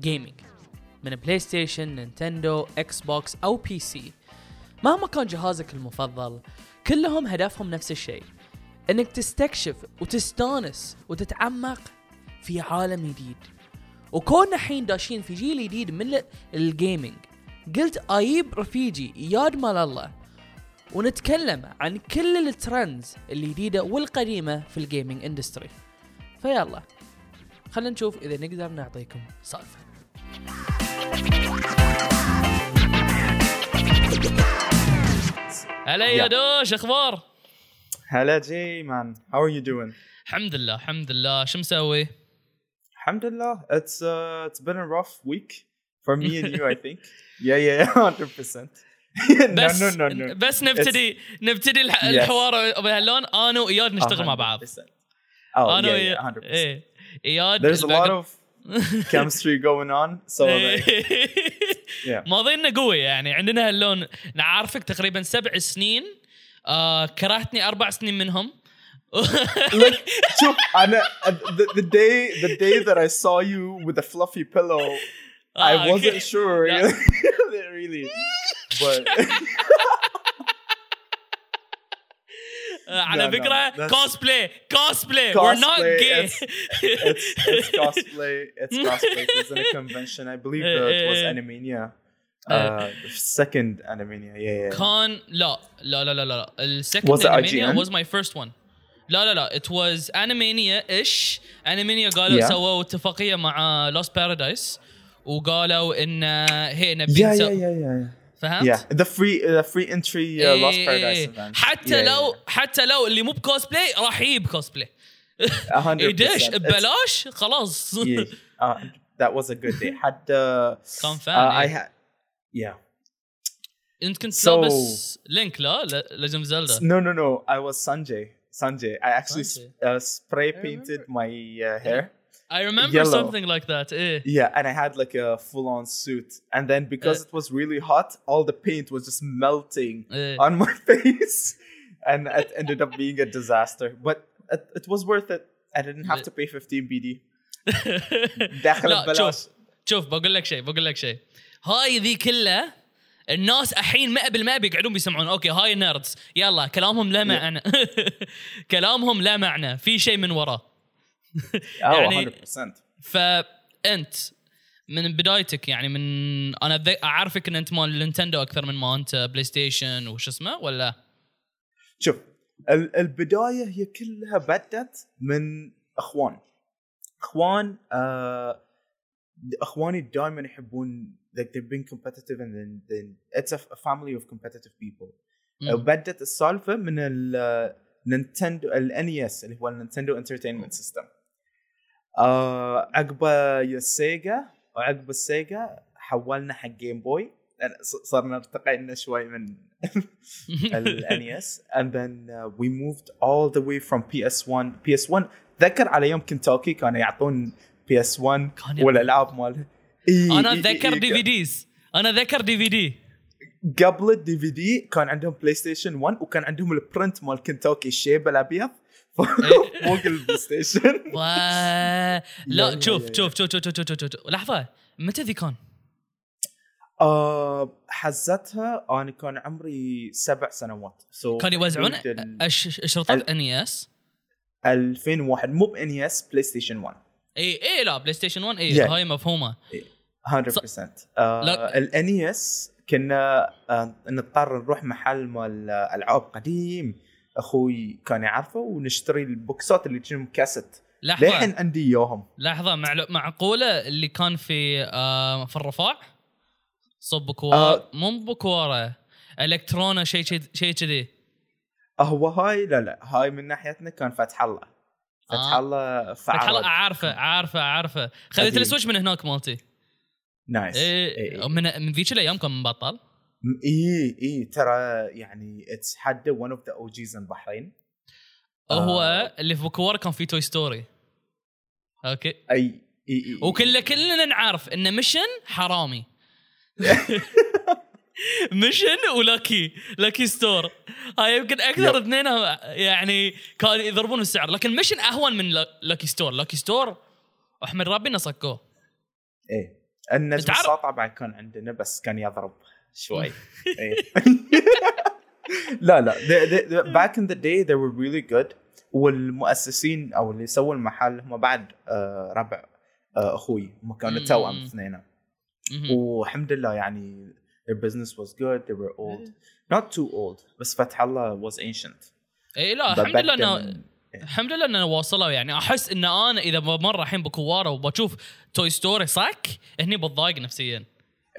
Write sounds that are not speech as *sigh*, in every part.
gaming من PlayStation Nintendo Xbox أو PC مهما كان جهازك المفضل كلهم هدفهم نفس الشيء إنك تستكشف وتستانس وتتعمق في عالم جديد. وكوننا الحين داشين في جيل جديد من ال- ال gaming قلت أجيب رفيجي اياد مال الله ونتكلم عن كل ال trends الجديدة والقديمة في ال gaming industry فيلا خلينا نشوف إذا نقدر نعطيكم سالفة. هلا يا دوش أخبار؟ هلا جي مان how are you doing? الحمد لله الحمد لله. شو مسوي؟ الحمد لله. It's uh, it's been a rough week for me and you I *laughs* think. Yeah yeah 100% *laughs* *laughs* no بس no no no. بس نبتدي نبتدي. الحوار بهاللون أنا وإياد نشتغل مع بعض. 100%. oh أنا yeah, ويا- yeah 100% إيه إياد there's a lot of chemistry going on so like, yeah ماضينا قوي يعني عندنا هاللون نعرفك تقريبا سبع سنين آه كرهتني أربع سنين منهم شوف أنا the, the day the day that I saw you with a fluffy pillow I آه، wasn't sure really but آه، على لا، لا، فكره that's- كوسبلاي كوسبلاي we're not Cosplay, gay it's, it's cosplay. It's cosplay. It's in a convention. I believe Eh, that it was eh, eh. Animania. Uh, second Animania. Yeah, yeah. كان لا لا لا لا لا السكند Was it انيمينيا IGN? was my first one لا لا لا it was انيمينيا ايش انيمينيا قالوا Yeah. سووا اتفاقيه مع لوست بارادايس وقالوا ان هي نبي yeah, نسو- yeah, yeah, yeah. فهمت؟ Yeah, the free, the free entry uh, Lost إيه، Paradise إيه. event. حتى Yeah, لو حتى لو اللي مو بكوسبلاي راح يجيب كوسبلاي yeah. 100%. يدش It's- ببلاش خلاص Yeah, *laughs* uh, that was a good day. Had uh, كان uh, فان I had yeah. انت كنت So- لابس لينك لا ليجند زلدا No, no, no. I was Sanjay. Sanjay. I actually s- Sanjay. uh, spray painted my uh, hair. I remember Yellow. something like that ايه Yeah, and I had like a full-on suit, and then because Uh, it was really hot, all the paint was just melting إيه. on my *laughs* face, and it ended up being a disaster. But it, it was worth it. I didn't have to pay 15 BD. داخل لا ببلاش. شوف شوف بقول لك شيء بقول لك شيء هاي ذي كلها الناس الحين 100% بيقعدون بيسمعون اوكي هاي نيردز يلا كلامهم لا معنى *laughs* كلامهم لا معنى في شيء من وراه Oh, يعني- 100%. فانت من بدايتك يعني من أنا أعرفك إن أنت مال Nintendo أكثر من ما أنت PlayStation وش اسمه ولا شوف ال- البداية هي كلها بدت من أخوان أخوان آه أخواني دائما يحبون like they've been competitive and then, then it's a, a family of competitive people مم. بدت السالفة من النينتندو الـ NES اللي هو النينتندو entertainment system آه عقبه السيجا وعقب السيجا حولنا حق Game Boy صرنا ارتقينا شوي من *laughs* الـ NES and then uh, we moved all the way from PS1 PS1 ذكر على يوم كنتاكي كانوا يعطون PS1 كان يعطون. والألعاب مال أنا اتذكر دي في ديز أنا ذكر دي في دي قبل الدي في دي كان عندهم بلاي ستيشن 1 وكان عندهم البرنت مال كنتاكي الـ chip الأبيض. *laughs* فوق البلاي ستيشن. *laughs* لا شوف شوف شوف شوف شوف شوف لحظة متى ذي كان؟ آه حزتها أنا كان عمري سبع سنوات. So كانوا يوزعون حدود ال- أش- اشرطات ال- NES؟ 2001 مو NES بلاي ستيشن 1 إي إي لا بلاي ستيشن 1 إي Yeah. هاي مفهومة. 100% آه لا- الـ NES كنا آه نضطر نروح محل مال ألعاب قديم. أخوي كان يعرفه ونشتري الـ box ات اللي كانوا كاسيت. لحظة. للحين عندي إياهم. لحظة معلو... معقولة اللي كان في آه في الرفاع؟ صب بكوار. آه. مو بكواره الكترونا شيء شيء شيء كذي. هو هاي؟ لا لا هاي من ناحيتنا كان فتح الله. فتح آه. الله فتح الله عارفه عارفه عارفه خذيت. الـ Switch من هناك مالتي. nice. إيه. من من ذيك الأيام كان مبطل. اي اي ترى يعني it's had one of the OGs in Bahrain هو آه. اللي في بكوار كان في Toy Story okay. أي إي إي وكل كلنا نعرف إن Mission حرامي. Mission و Lucky Lucky Store هاي يمكن أكثر. اثنين يعني كانوا يضربون السعر. لكن Mission أهون من لا- Lucky Store Lucky Store أحمد ربي انه صكوه إيه النجم الساطع بعد كان عندنا بس كان يضرب. شوي. *laughs* إيه. *laughs* لا لا. They, they, they, back in the day they were really good. والمؤسسين أو اللي سووا المحل هم بعد آه ربع آه أخوي. هم كانوا. توأم اثنين. والحمد لله يعني their business was good. They were old. Not too old بس فتح الله was ancient. اي لا But الحمد لله إنه الحمد لله إنه وصلوا يعني. أحس إن أنا إذا بمر الحين بكواره وبشوف توي ستوري صك هني بتضايق نفسيا.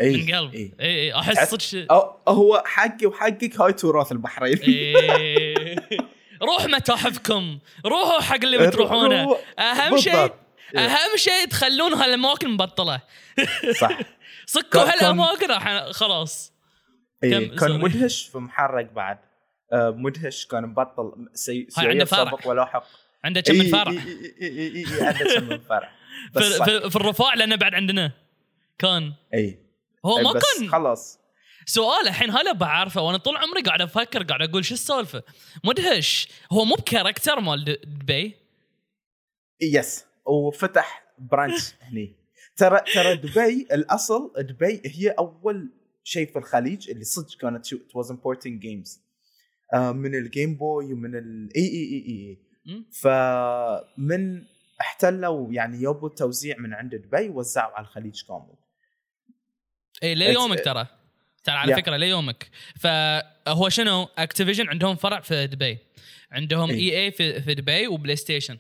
اي من قلب. اي اي اي أحس صدق هو حقي وحقك هاي تراث البحرين. إيه. *laughs* روح متاحفكم. روحوا حق اللي بتروحونه. روح. أهم شيء. إيه. أهم شيء تخلون هالأماكن مبطلة. *laughs* صح. كان- هالأماكن راح خلاص. إيه كم- كان. مدهش في محرق بعد. آه مدهش كان مبطل سي عنده. سابق ولاحق عنده كم من إيه، فرع إيه، إيه، إيه، إيه، إيه، عنده كم من فرع. *laughs* في, في الرفاع لأنه بعد عندنا. كان. اي هو ما بس كان خلاص. سؤال الحين هلا بعرفه وأنا طول عمري قاعد أفكر قاعد أقول شو السالفة؟ مدهش. هو مو ب character مال دبي؟ yes. وفتح branch *laughs* هني. ترى ترى دبي الأصل دبي هي أول شيء في الخليج اللي صدق كانت شو it was importing games. آه من الـ Game Boy ومن ال إي إي إي. فمن احتلوا يعني يبوا التوزيع من عند دبي وزعوا على الخليج كامل. اي ليومك ترى ترى على Yeah. فكرة ليومك فهو شنو Activision عندهم فرع في دبي عندهم إي. اي اي في, في دبي وبلاي ستيشن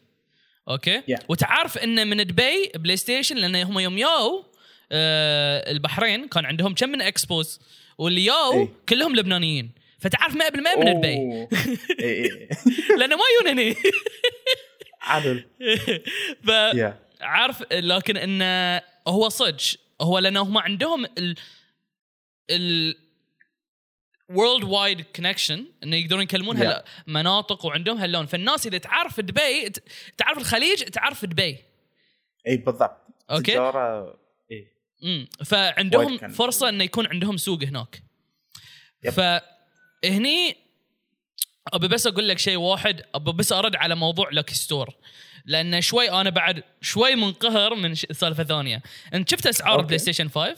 okay Yeah. وتعرف إن من دبي بلاي ستيشن لأن هم يوم ياو آه البحرين كان عندهم كم من expos واللي ياو إي. كلهم لبنانيين فتعرف 100% من دبي أوه. إي *laughs* إي. لأنه ما يجون هني عدل *laughs* ف عارف لكن انه هو صدق هو لأنه هم عندهم ال ال worldwide connection انه يقدرون يكلمون Yeah. هالمناطق وعندهم هاللون. فالناس إذا تعرف دبي تعرف الخليج تعرف دبي. إي بالضبط. okay. تجارة إي. امم فعندهم فرصة انه يكون عندهم سوق هناك. Yep. فهني أبي بس أقول لك شيء واحد أبي بس أرد على موضوع Lucky Store لأن شوي أنا بعد شوي منقهر من سالفة ثانية أنت شفت أسعار okay. البلاي ستيشن 5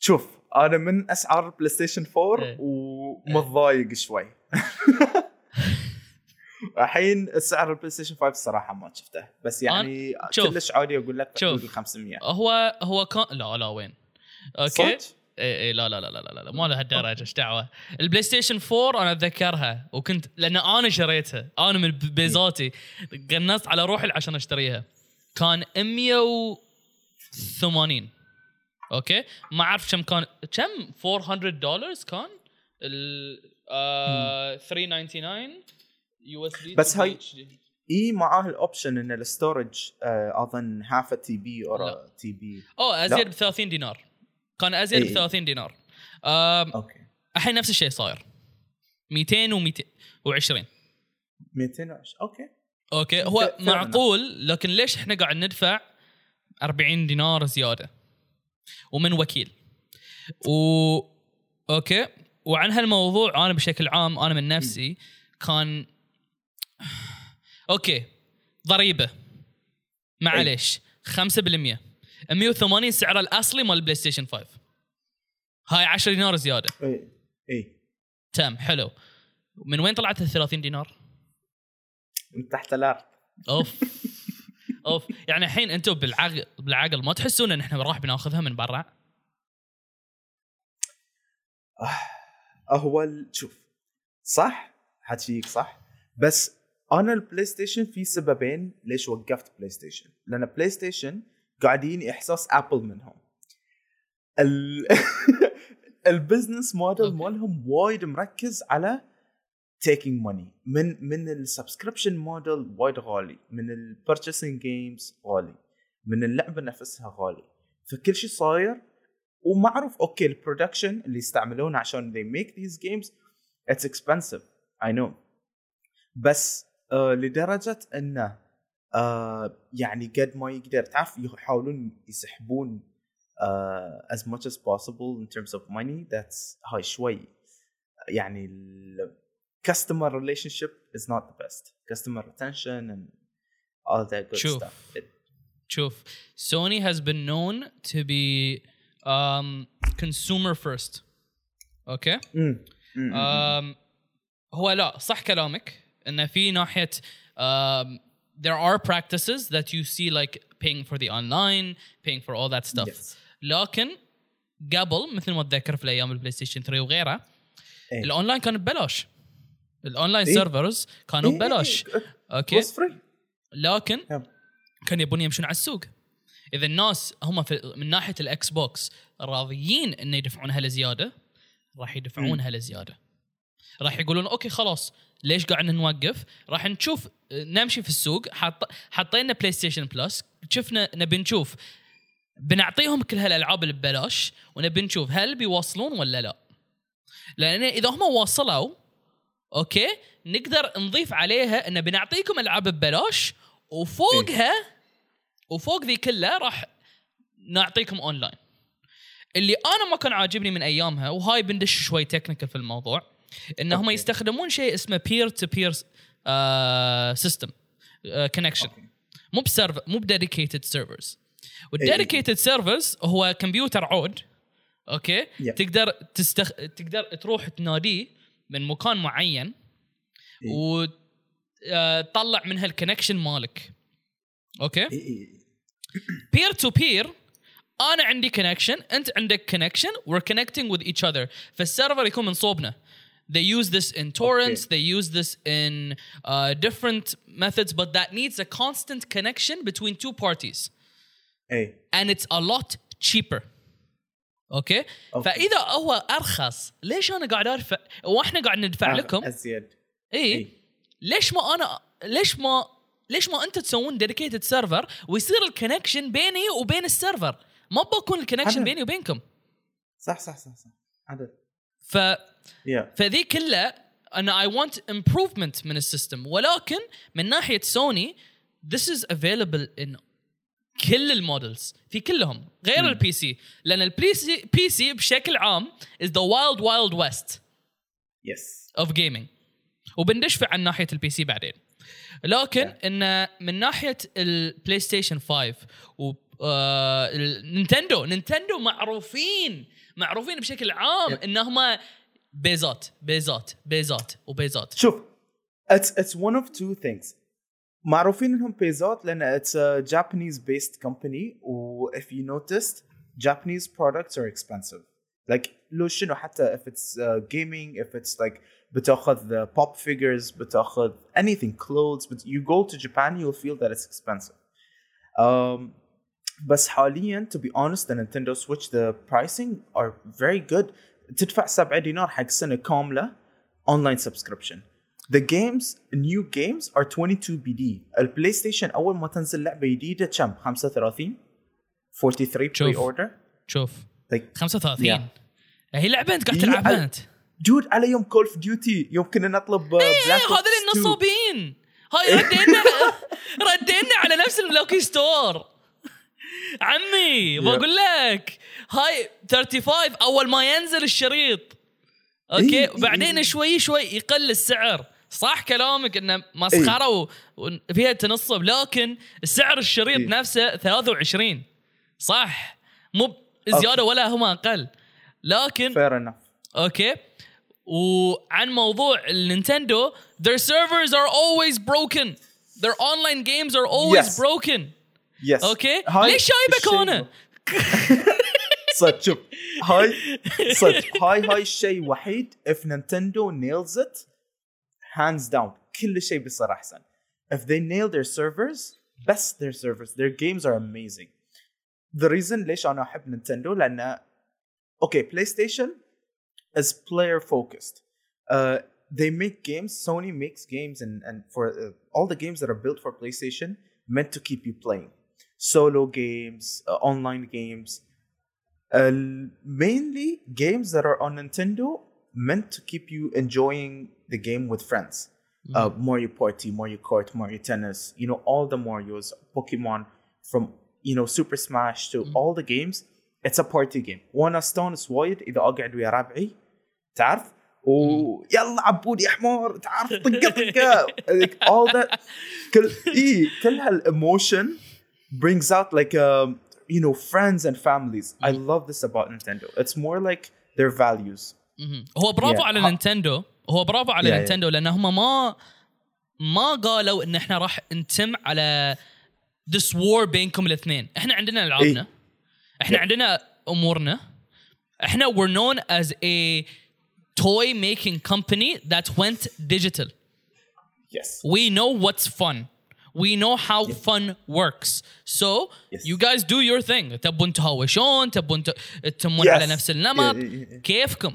شوف أنا من أسعار البلاي ستيشن 4 إيه. ومتضايق شوي *laughs* الحين سعر البلاي ستيشن 5 الصراحه ما شفته بس يعني. كلش عادي أقول لك شوف. حدود ال 500 هو هو كان لا لا وين okay صدق؟ اي اي لا لا لا لا لا, لا ما لها الدرجه إيش دعوة؟ البلاي ستيشن 4 أنا أتذكرها وكنت لأن أنا شريتها أنا من بيزاتي قنصت على روحي عشان أشتريها. كان 180 okay؟ ما أعرف كم كان كم؟ 400 دولار كان؟ ال آه 399 USD بس هاي- إي معاه الـ option إن الـ storage آه أظن half TB أو. TB أوه أزيد. ب 30 دينار. كان أزيد ب إي. 30 دينار. أوكي. الحين نفس الشيء صاير. 200 و200 و20 200 أوكي. أوكي. هو. معقول لكن ليش إحنا قاعد ندفع 40 دينار زيادة؟ ومن وكيل. و okay. وعن هالموضوع أنا بشكل عام أنا من نفسي كان okay. ضريبة. معليش. 5% 180 سعره الأصلي مال البلاي ستيشن 5 هاي 10 دينار زيادة. اي اي تمام حلو. من وين طلعت ال 30 دينار؟ من تحت الأرض. أوف. *laughs* أوف. يعني الحين أنتم بالعقل بالعقل ما تحسون إن إحنا راح بناخذها من برا؟ هو شوف. صح؟ حكيك صح؟ بس أنا البلاي ستيشن في سببين ليش وقفت بلاي ستيشن لأن بلاي ستيشن قاعدين إحساس Apple منهم. ال... *laughs* ال business model. مالهم وايد مركز على taking money. من من ال subscription model وايد غالي. من ال purchasing games غالي. من اللعبه نفسها غالي. فكل شيء صاير ومعروف okay ال production اللي يستعملونه عشان they make these games it's expensive. I know. بس آه لدرجة إنه آه يعني قد ما يقدر تعرف يحاولون يسحبون آه as much as possible in terms of money that's هاي شوي يعني ال customer relationship is not the best customer retention and all that good شوف. stuff It- شوف سوني has been known to be um, consumer first أوكي مم. مم. um, هو لا صح كلامك ان في ناحيه um, there are practices that you see like paying for the online paying for all that stuff Yes. لكن قبل مثل ما اتذكر في الأيام البلاي ستيشن 3 وغيرها إيه. الاونلاين كان ببلاش الاونلاين إيه. servers كانوا إيه، ببلاش إيه، إيه. okay. لكن yep. كان يبون يمشون على السوق إذا الناس هم في من ناحية الاكس بوكس راضيين انه يدفعونها لزيادة راح يدفعونها لزيادة راح يقولون okay خلاص ليش قاعد نوقف؟ راح نشوف نمشي في السوق حط حطينا بلاي ستيشن بلس شفنا نبي نشوف. بنعطيهم كل هالألعاب اللي ببلاش ونبي نشوف هل بيوصلون ولا لا. لأن إذا هم وصلوا okay نقدر نضيف عليها إن بنعطيكم ألعاب ببلاش وفوقها وفوق ذي كلها راح نعطيكم اونلاين اللي أنا ما كان عاجبني من أيامها وهاي بندش شوي technical في الموضوع ان هم. يستخدمون شيء اسمه peer to peer system connection. مو ب server مو ب dedicated servers وال dedicated servers هو كمبيوتر عود okay Yeah. تقدر تستخ... تقدر تروح تناديه من مكان معين إيه. وتطلع من هال connection مالك okay إيه، إيه. peer to peer أنا عندي connection أنت عندك connection we're connecting with each other فال server يكون من صوبنا they use this in torrents. Okay. they use this in uh, different methods but that needs a constant connection between two parties. إيه and it's a lot cheaper. okay okay. فإذا هو أرخص ليش أنا قاعد ادفع وإحنا قاعد ندفع آه، لكم. أزيد. اي إيه. ليش ما أنا ليش ما ليش ما أنت تسوون dedicated server ويصير ال connection بيني وبين ال server؟ ما بكون ال connection عدل. بيني وبينكم. صح صح صح صح. عدد ف يا فذي كلها أنا I want improvement من ال system. ولكن من ناحية سوني this is available in كل ال models في كلهم غير ال PC لأن ال PC PC بشكل عام is the wild wild west yes of gaming وبندش في عن ناحية ال PC بعدين. لكن Yeah. إن من ناحية البلاي ستيشن 5 و آه، النينتندو نينتندو معروفين معروفين بشكل عام إنهم بيزات بيزات بيزات وبيزات شوف it's it's one of two things معروفين إنهم بيزات لأن it's a Japanese based company و if you noticed Japanese products are expensive like لو شنو حتى if it's gaming if it's like بتأخذ pop figures بتأخذ anything clothes you go to Japan you feel that it's expensive بس حاليا to be honest the Nintendo Switch the pricing are very good. تدفع 7 دينار حق سنة كاملة online subscription. The games new games are 22 BD البلاي ستيشن أول ما تنزل لعبة جديدة كم؟ 35 43 شوف. pre-order شوف. Like 35 Yeah. هي لعبة أنت قاعد تلعبها أنت. dude على يوم Call of Duty يوم كنا نطلب إيه هذول النصابين. هاي ردينا *laughs* ردينا على نفس اللوكي store عمي بقول لك. هاي 35 أول ما ينزل الشريط. okay؟ إيه، وبعدين إيه. شوي شوي يقل السعر. صح كلامك إنه مسخرة و- وفيها تنصب لكن سعر الشريط إيه. نفسه 23 صح؟ مو زيادة ولا هم أقل. لكن fair enough okay؟ وعن موضوع النينتندو their servers are always broken. Their online games are always Yes. broken. يس اوكي ليش شايبك انا صدق شوف هاي صدق هاي هاي الشيء وحيد if Nintendo nails it hands down كل شيء بيصير احسن if they nail their servers best their servers their games are amazing the reason ليش انا احب نينتندو لان okay PlayStation is player focused uh, they make games Sony makes games and and for uh, all the games that are built for PlayStation meant to keep you playing solo games uh, online games uh, mainly games that are on Nintendo meant to keep you enjoying the game with friends. Uh, Mario Party, Mario Kart, Mario Tennis, you know, all the Marios, Pokemon, from, you know, Super Smash to all the games, it's a party game. وانا استانس وايد اذا اقعد ويا ربعي تعرف؟ ويلا عبود يا حمار تعرف طقه طقه *laughs* all that كل اي كل هالايموشن brings out like um, you know friends and families. I Mm-hmm. love this about Nintendo. It's more like their values. مهم. هو برافو Yeah. على ها- نينتندو هو برافو على Yeah, yeah. نينتندو لان هم ما ما قالوا ان احنا راح نتم على this war بينكم الاثنين احنا عندنا العابنا إيه. احنا Yeah. عندنا امورنا احنا we're known as a toy making company that went digital Yes. we know what's fun We know how fun works so Yes. you guys do your thing تبون تهاوشون تبون ت- تتمون Yes. على نفس النمط. كيفكم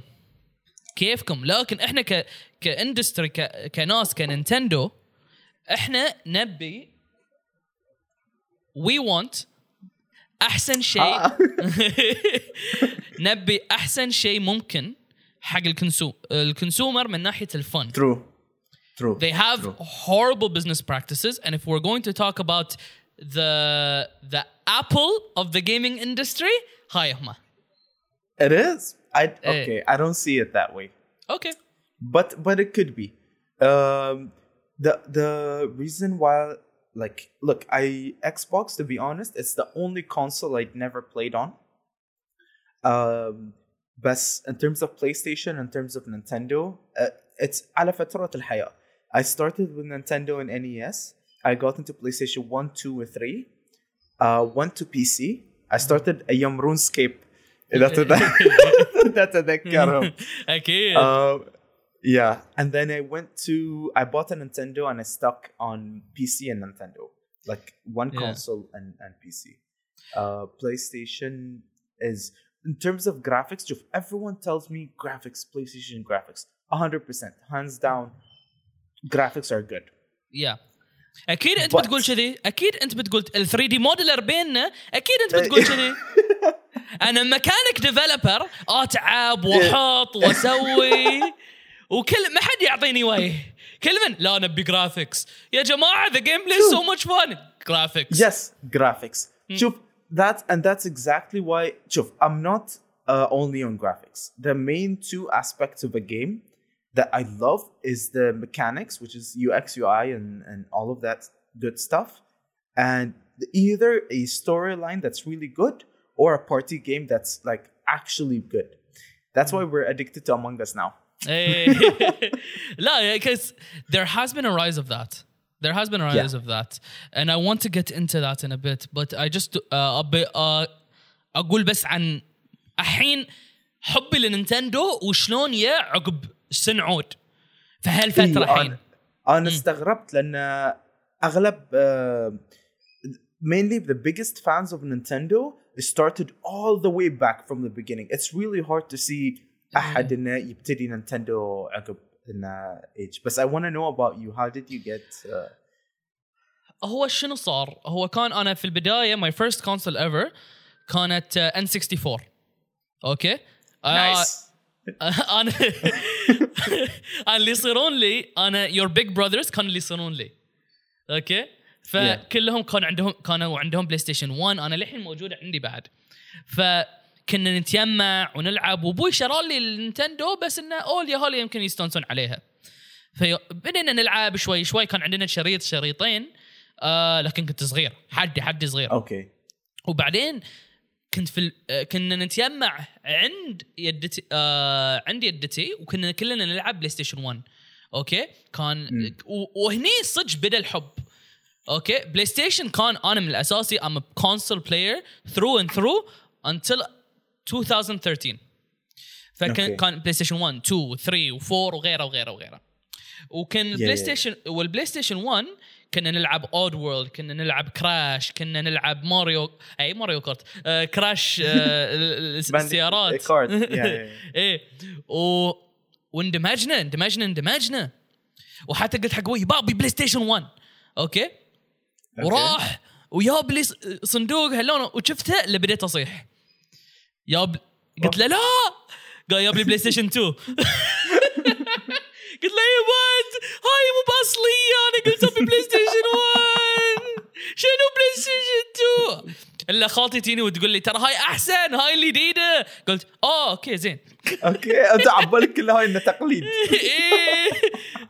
كيفكم لكن إحنا ك ك industry ك... كناس ك Nintendo إحنا نبي we want أحسن شيء آه. *laughs* نبي أحسن شيء ممكن حق ال consu ال consumer من ناحية الفن True. True. they have True. horrible business practices and if we're going to talk about the the apple of the gaming industry هاي هم It is. I Eh. okay. I don't see it that way, okay but but it could be. Um, the the reason why, like, look, I Xbox. To be honest, it's the only console I never played on. Um, but in terms of PlayStation, in terms of Nintendo, uh, it's على فترة الحياة. I started with Nintendo and NES. I got into PlayStation 1, 2, and 3. Uh, went to PC. I started أيام RuneScape. *laughs* إذا تذ- إذا تذكرهم. اكيد Uh, yeah, and then I went to I bought a Nintendo and I stuck on PC and Nintendo, like one Yeah. console and and PC. Uh, PlayStation is in terms of graphics. If everyone tells me graphics, PlayStation graphics, hundred percent, hands down, graphics are good. yeah أكيد أنت But- بتقول كذي. أكيد أنت بتقول ال 3D modeler بيننا. أكيد أنت بتقول كذي. *laughs* أنا mechanic developer أتعب وأحط وأسوي. *laughs* وكل ما حد يعطيني وجه. كل من؟ لا نبي graphics يا جماعة the gameplay so much fun graphics Yes, graphics. Chup, that and that's exactly why. Chup, I'm not uh, only on graphics. The main two aspects of a game that I love is the mechanics, which is UX, UI, and and all of that good stuff, and either a storyline that's really good or a party game that's like actually good. That's why we're addicted to Among Us now. *laughs* إيه. لا because there has been a rise of that there has been a rise Yeah. of that and I want to get into that in a bit but I just uh, أبي uh, اقول بس عن الحين حبي لنينتندو وشلون يا عقب سن عود في هالفتره إيه، الحين أنا- أنا استغربت لأن اغلب uh, mainly the biggest fans of Nintendo started all the way back from the beginning. It's really hard to see احد انه يبتدي نينتندو عقب انه age. But I want to know about you. How did you get uh, هو شنو صار؟ هو كان أنا في البدايه my first console ever كانت N64 okay؟ آه، nice? أنا أنا اللي يصيرون لي أنا your big brothers كانوا اللي يصيرون لي okay فكلهم كان عندهم كانوا عندهم بلاي ستيشن 1 أنا للحين موجوده عندي بعد. فكنا نتجمع ونلعب. وأبوي شرى لي النينتندو بس إنه أول ياهو لي يمكن يستانسون عليها. فبدينا نلعب شوي شوي. كان عندنا شريط شريطين. آه لكن كنت صغير. حدي حدي صغير. Okay. وبعدين كنت في آه، كنا نتجمع عند يدتي آه عند يدتي وكنا كلنا نلعب بلاي ستيشن 1 okay؟ كان وهني صدق بدأ الحب. okay؟ بلاي ستيشن كان أنا من الأساسي I'm console player through and through until 2013 فكان okay. كان بلاي ستيشن 1 2 3 و4 وغيره وغيره وغيره. وكان yeah. ستيشن والبلاي ستيشن 1 كنا نلعب Oddworld كنا نلعب Crash كنا نلعب ماريو اي Mario Kart آه كراش آه *laughs* ال- ال- السيارات. *laughs* yeah, yeah. إيه و... واندمجنا اندمجنا اندمجنا. وحتى قلت حق أبوي بابي بلاي ستيشن 1 okay؟ وراح وياب لي صندوق هاللون وشفته اللي بديت أصيح. ياب قلت له لا. قال ياب لي بلاي ستيشن 2 قلت له يا ولد هاي مو بأصلية أنا قلت ابي بلاي ستيشن 1 شنو بلاي ستيشن 2 إلا خالتي تجيني وتقول لي ترى هاي أحسن هاي الجديده قلت آه okay زين. okay انت عبالك كلها هاي إنه تقليد. *laughs* إيه.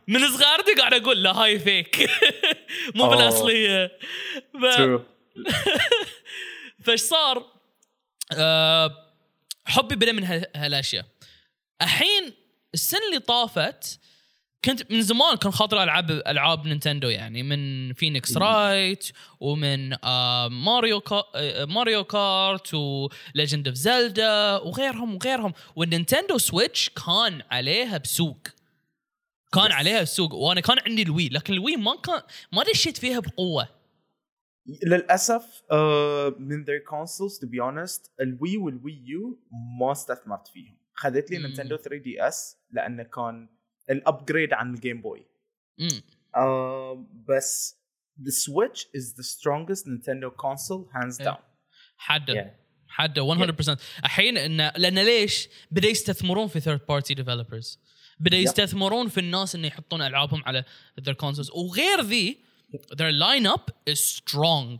من صغارتي قاعد أقول لا هاي fake *laughs* مو. بالأصلية. ف... *laughs* فايش صار؟ آه حبي بدأ من ها- هالأشياء. الحين السنة اللي طافت كنت من زمان كان خاطر العب ألعاب نينتندو يعني من Phoenix Wright ومن آه Mario Ka آه Mario Kart و Legend of Zelda وغيرهم وغيرهم. وال Nintendo Switch كان عليها بسوق. كان Yes. عليها بسوق. وأنا كان عندي ال Wii لكن ال Wii ما كان ما دشيت فيها بقوة. للأسف آه من their consoles to be honest ال Wii وال Wii U ما استثمرت فيهم. خذت لي. Nintendo 3DS لأنه كان ال upgrade عن ال Game Boy آه بس the switch is the strongest Nintendo console hands Yeah. down. حده Yeah. حده 100% الحين انه لأن ليش؟ بدأ يستثمرون في third party developers بدأ. يستثمرون في الناس انه يحطون ألعابهم على their consoles. وغير ذي their lineup is strong.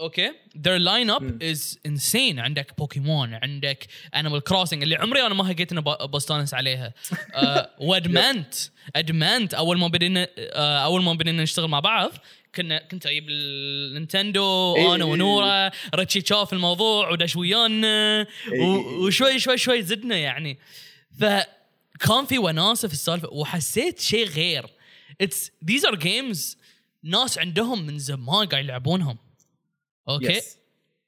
okay. Their lineup مم. is insane. عندك بوكيمون عندك Animal Crossing اللي عمري أنا ما هقيت اني ب- بستانس عليها. *laughs* آه، وادمنت ادمنت أول ما بدينا آه، أول ما بدينا نشتغل مع بعض كنا كنت أجيب ال Nintendo إيه، أنا إيه، ونورا رتشي شاف الموضوع ودش ويانا إيه، إيه، وشوي شوي شوي زدنا يعني. فكان في وناسة في السالفة وحسيت شيء غير. it's these are games ناس عندهم من زمان قاعد يلعبونهم. okay Yes.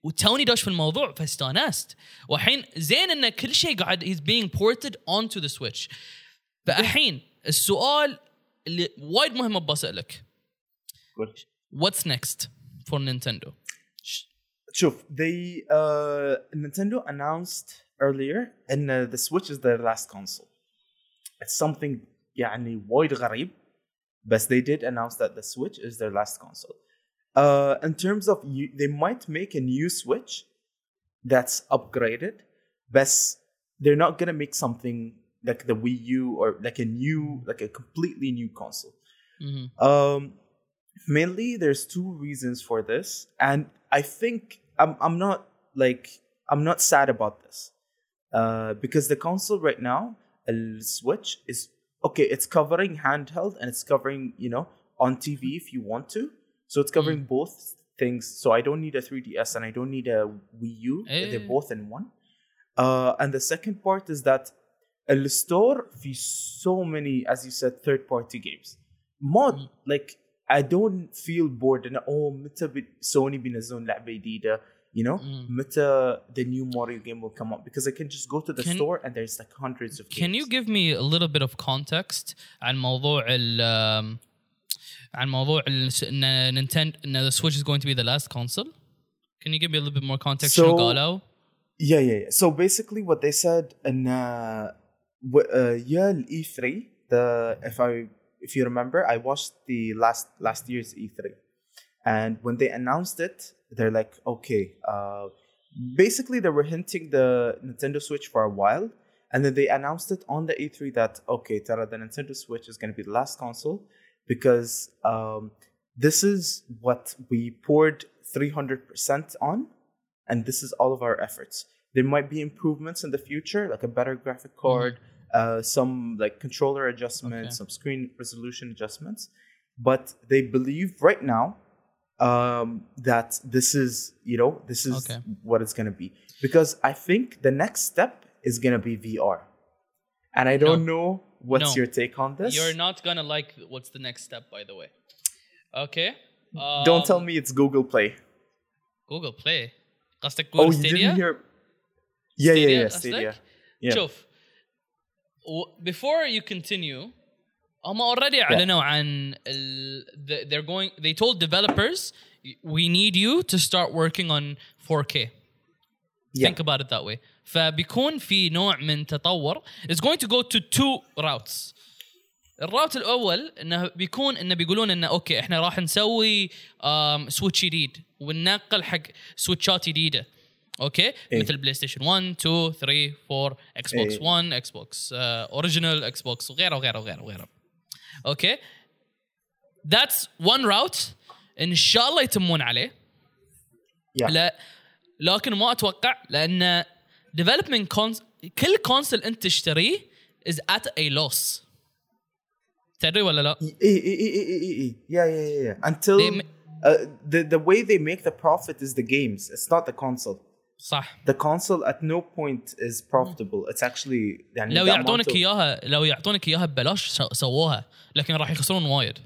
وتوني داش في الموضوع فاستانست والحين زين ان كل شيء قاعد he's being ported onto the switch فالحين السؤال اللي وايد مهم Good. what's next for Nintendo شوف they uh, Nintendo announced earlier ان the Switch is their last console it's something يعني وايد غريب بس they did announce that the Switch is their last console Uh, in terms of you, they might make a new Switch that's upgraded, but they're not gonna make something like the Wii U or like a new, like a completely new console. Mm-hmm. Um, mainly, there's two reasons for this, and I think I'm I'm not like I'm not sad about this, uh, because the console right now, a Switch is okay. It's covering handheld and it's covering you know on TV if you want to, so it's covering both things. So I don't need a 3DS and I don't need a Wii U. Eh. They're both in one. Uh, and the second part is that the store في so many as you said third party games mod like I don't feel bored and oh متى بي- سوني بينزلون لعبة جديدة you know Mm. متى the new Mario game will come up because I can just go to the Can- store and there's like hundreds of Can you games. give me a little bit of context عن موضوع ال um, عن موضوع ال ان نينتند ان the Switch is going to be the last console? Can you give me a little bit more context شنو So- قالوا؟ Yeah, yeah, yeah. So basically, what they said in uh, w- uh yeah, E3. The if I if you remember, I watched the last last year's E3, and when they announced it, they're like, okay. Uh, basically, they were hinting the Nintendo Switch for a while, and then they announced it on the E3 that okay, Tara, the Nintendo Switch is going to be the last console because um, this is what we poured 300% on and this is all of our efforts. There might be improvements in the future, like a better graphic card, uh, some like controller adjustments, Okay. some screen resolution adjustments. But they believe right now um, that this is, you know, this is Okay. what it's going to be. Because I think the next step is going to be VR. And I don't know what's No. your take on this. You're not gonna like what's the next step by the way. Okay. Um, don't tell me it's Google Play. Google Play. قصدك Oh, جوجل you ستيديا؟ didn't hear? Yeah, yeah, yeah, قصدك؟ Stadia. Yeah. شوف و- before you continue هم already اعلنوا عن ال, the, they're going they told developers we need you to start working on 4K Yeah. think about it that way. فبيكون في نوع من تطور. It's going to go to two routes. ال route الأول إنه بيكون إنه بيقولون إنه okay إحنا راح نسوي switch جديد. وننقل حق سويتشات جديدة. okay؟ إيه. مثل بلاي ستيشن 1 2 3 4 Xbox إيه. 1 Xbox original Xbox وغيره وغيره وغيره وغيره. okay؟ that's one route إن شاء الله يتمون عليه. Yeah. لا لكن ما أتوقع لأن development cons كل console أنت تشتريه is at a loss تدري ولا لا؟ اي اي اي اي اي اي yeah yeah yeah until uh, the the way they make the profit is the games. It's not the console. صح. The console at no point is profitable. It's actually يعني لو يعطونك إياها لو يعطونك إياها ببلاش سووها لكن راح يخسرون وايد.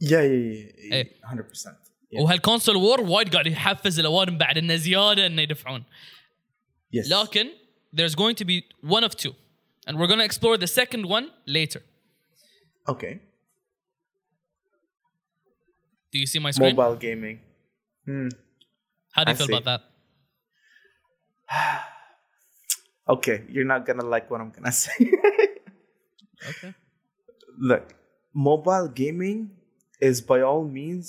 يا يا يا 100% Yeah. وهالكونسول وور وايد قاعد يحفز الاوادم بعد انه زياده انه يدفعون Yes. لكن there's going to be one of two and we're going to explore the second one later Okay. do you see my screen Mobile gaming. Hmm. how do you I feel see. about that *sighs* Okay, you're not gonna like what I'm gonna *laughs* say. okay Look, mobile gaming is by all means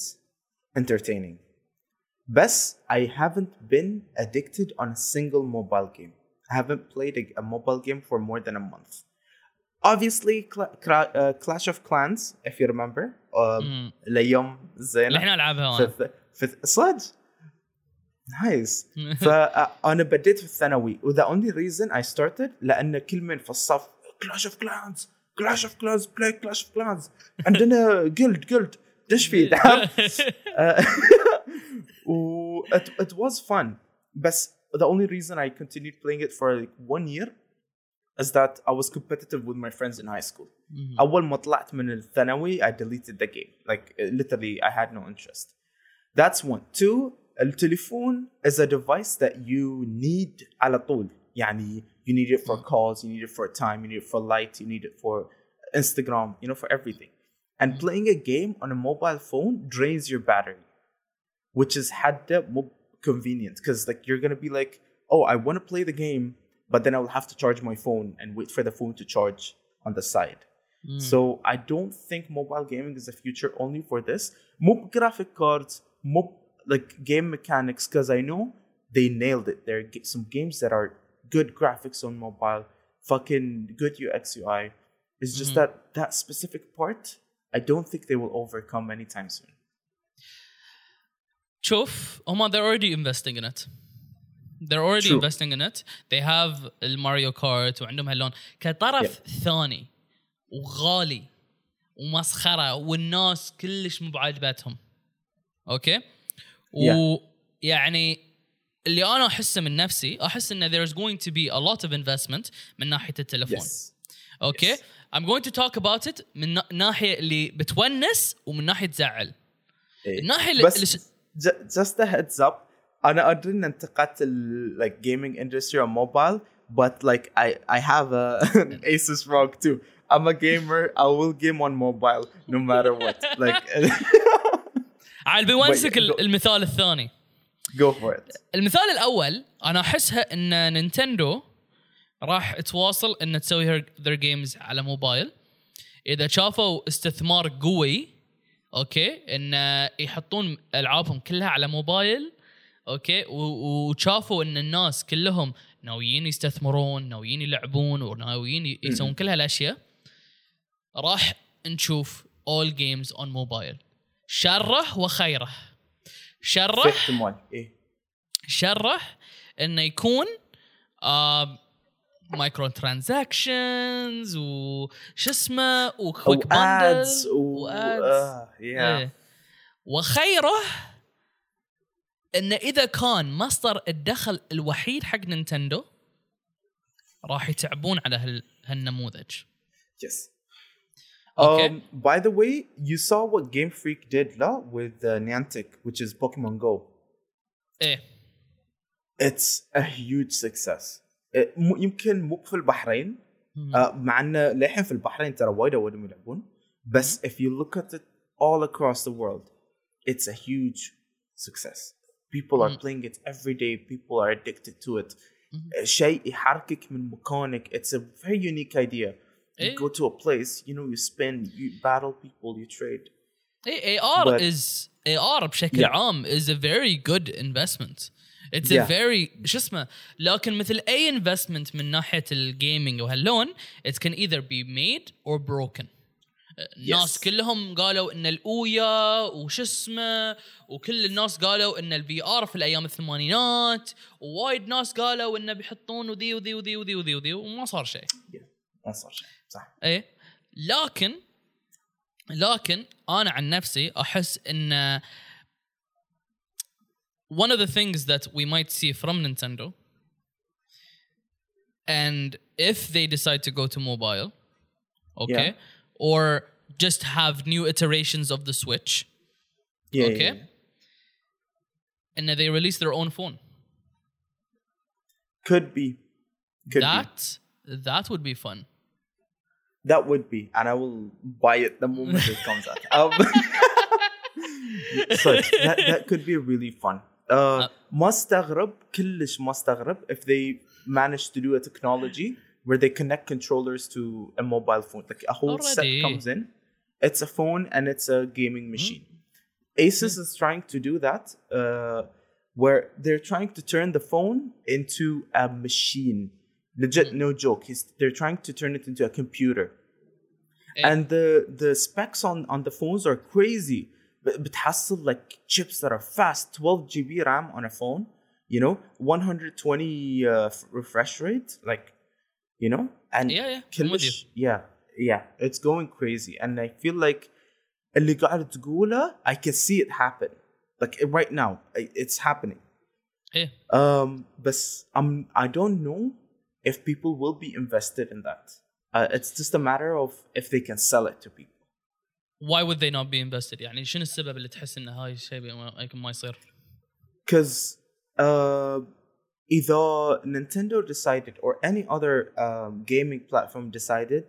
entertaining. Best, I haven't been addicted on a single mobile game. I haven't played a, a mobile game for more than a month. Obviously, Cla- Cla- uh, Clash of Clans, if you remember, um, الأيام اللي الزينة إحنا العبها في أنا في في- صدق nice فانا بديت في الثانوي و the only reason I started لأن كل من في الصف Clash of Clans Clash of Clans play Clash of Clans عندنا جلد جلد دش فيه تعرف و *laughs* it, *laughs* it was fun بس the only reason I continued playing it for like one year is that I was competitive with my friends in high school. أول ما طلعت من الثانوي I deleted the game. Like literally I had no interest. That's one. Two, التليفون is a device that you need على طول. يعني you need it for calls, you need it for time, you need it for light, you need it for Instagram, you know, for everything. and playing a game on a mobile phone drains your battery which is hadda convenient because like you're gonna be like oh i want to play the game but then i will have to charge my phone and wait for the phone to charge on the side. Mm. so i don't think mobile gaming is the future only for this. Mob graphic cards mob like game mechanics because i know they nailed it. There are some games that are good graphics on mobile fucking good ux ui it's just mm. that that specific part I don't think they will overcome anytime soon. شوف هم they're already investing in it they're already True. investing in it they have الماريو كارت وعندهم هاللون كطرف ثاني وغالي ومسخره والناس كلش مو بعاجبتهم اوكي ويعني اللي انا احسه من نفسي احس ان there's going to be a lot of investment من ناحيه التلفون Yes. اوكي Yes. I'm going to talk about it من نا- ناحيه اللي بتونس ومن ناحيه تزعل إيه. الناحيه اللي بس اللي- j- just a heads up انا ادري ان انتقدت ال like gaming industry on mobile but like I I have a *laughs* an Asus ROG too I'm a gamer I will game on mobile no matter what like *laughs* عاد بيونسك Wait, ال- go- المثال الثاني go for it المثال الاول انا احسها ان نينتندو راح تواصل ان تسوي their games على موبايل إذا شافوا استثمار قوي okay إن يحطون ألعابهم كلها على mobile okay وشافوا إن الناس كلهم ناويين يستثمرون ناويين يلعبون وناويين يسوون كل هالأشياء راح نشوف all games on mobile. شره وخيره. شره إيه. شره إنه يكون آه micro transactions وش اسمه و quick ads bundle و yeah إيه. وخيره انه إذا كان مصدر الدخل الوحيد حق Nintendo راح يتعبون على هال هالنموذج yes Okay. Um, by the way, you saw what Game Freak did la, with uh, Niantic, which is Pokemon Go. إيه It's a huge success. Uh, يمكن مو في البحرين آه، مع انه للحين في البحرين ترى وايد اولهم يلعبون بس if you look at it all across the world it's a huge success people are playing it every day people are addicted to it آه، شيء يحركك من مكانك it's a very unique idea you إيه. go to a place you know you spin you battle people you trade اي But- از اي ار بشكل Yeah. عام is a very good investment It's a Yeah. very شو اسمه لكن مثل أي investment من ناحية الجيمنج وهاللون it can either be made or broken. الناس Yes. كلهم قالوا إن الأويا وش اسمه وكل الناس قالوا إن ال VR في الأيام الثمانينات ووايد ناس قالوا إنه بيحطون وذي وذي وذي وذي وذي, وذي وما صار شيء. ما صار شيء. صح. إيه. لكن لكن أنا عن نفسي أحس إن one of the things that we might see from Nintendo, and if they decide to go to mobile, okay, Yeah. or just have new iterations of the Switch, Yeah, okay, yeah. and they release their own phone. Could be. Could be. that that would be fun. That would be, and I will buy it the moment it comes out. Um, *laughs* *laughs* so that that could be really fun. Uh, ما استغرب كلش ما استغرب if they manage to do a technology where they connect controllers to a mobile phone. Like a whole set Already. comes in. It's a phone and it's a gaming machine. Asus is trying to do that, uh, where they're trying to turn the phone into a machine. Legit, no joke. He's, they're trying to turn it into a computer. Eh. And the the specs on on the phones are crazy. But بتحصل like chips that are fast, 12 GB RAM on a phone, you know, 120 uh, f- refresh rate, like, you know, and Yeah, yeah, I'm with كلش- yeah, yeah, it's going crazy, and I feel like اللي قاعد تقوله, I can see it happen, like right now, I- it's happening. Eh. Um, but um, I don't know if people will be invested in that. Uh, it's just a matter of if they can sell it to people. Why would they not be invested? يعني شنو السبب اللي تحس ان هاي الشيء بي- يمكن ما يصير؟ Because uh, either Nintendo decided or any other um, gaming platform decided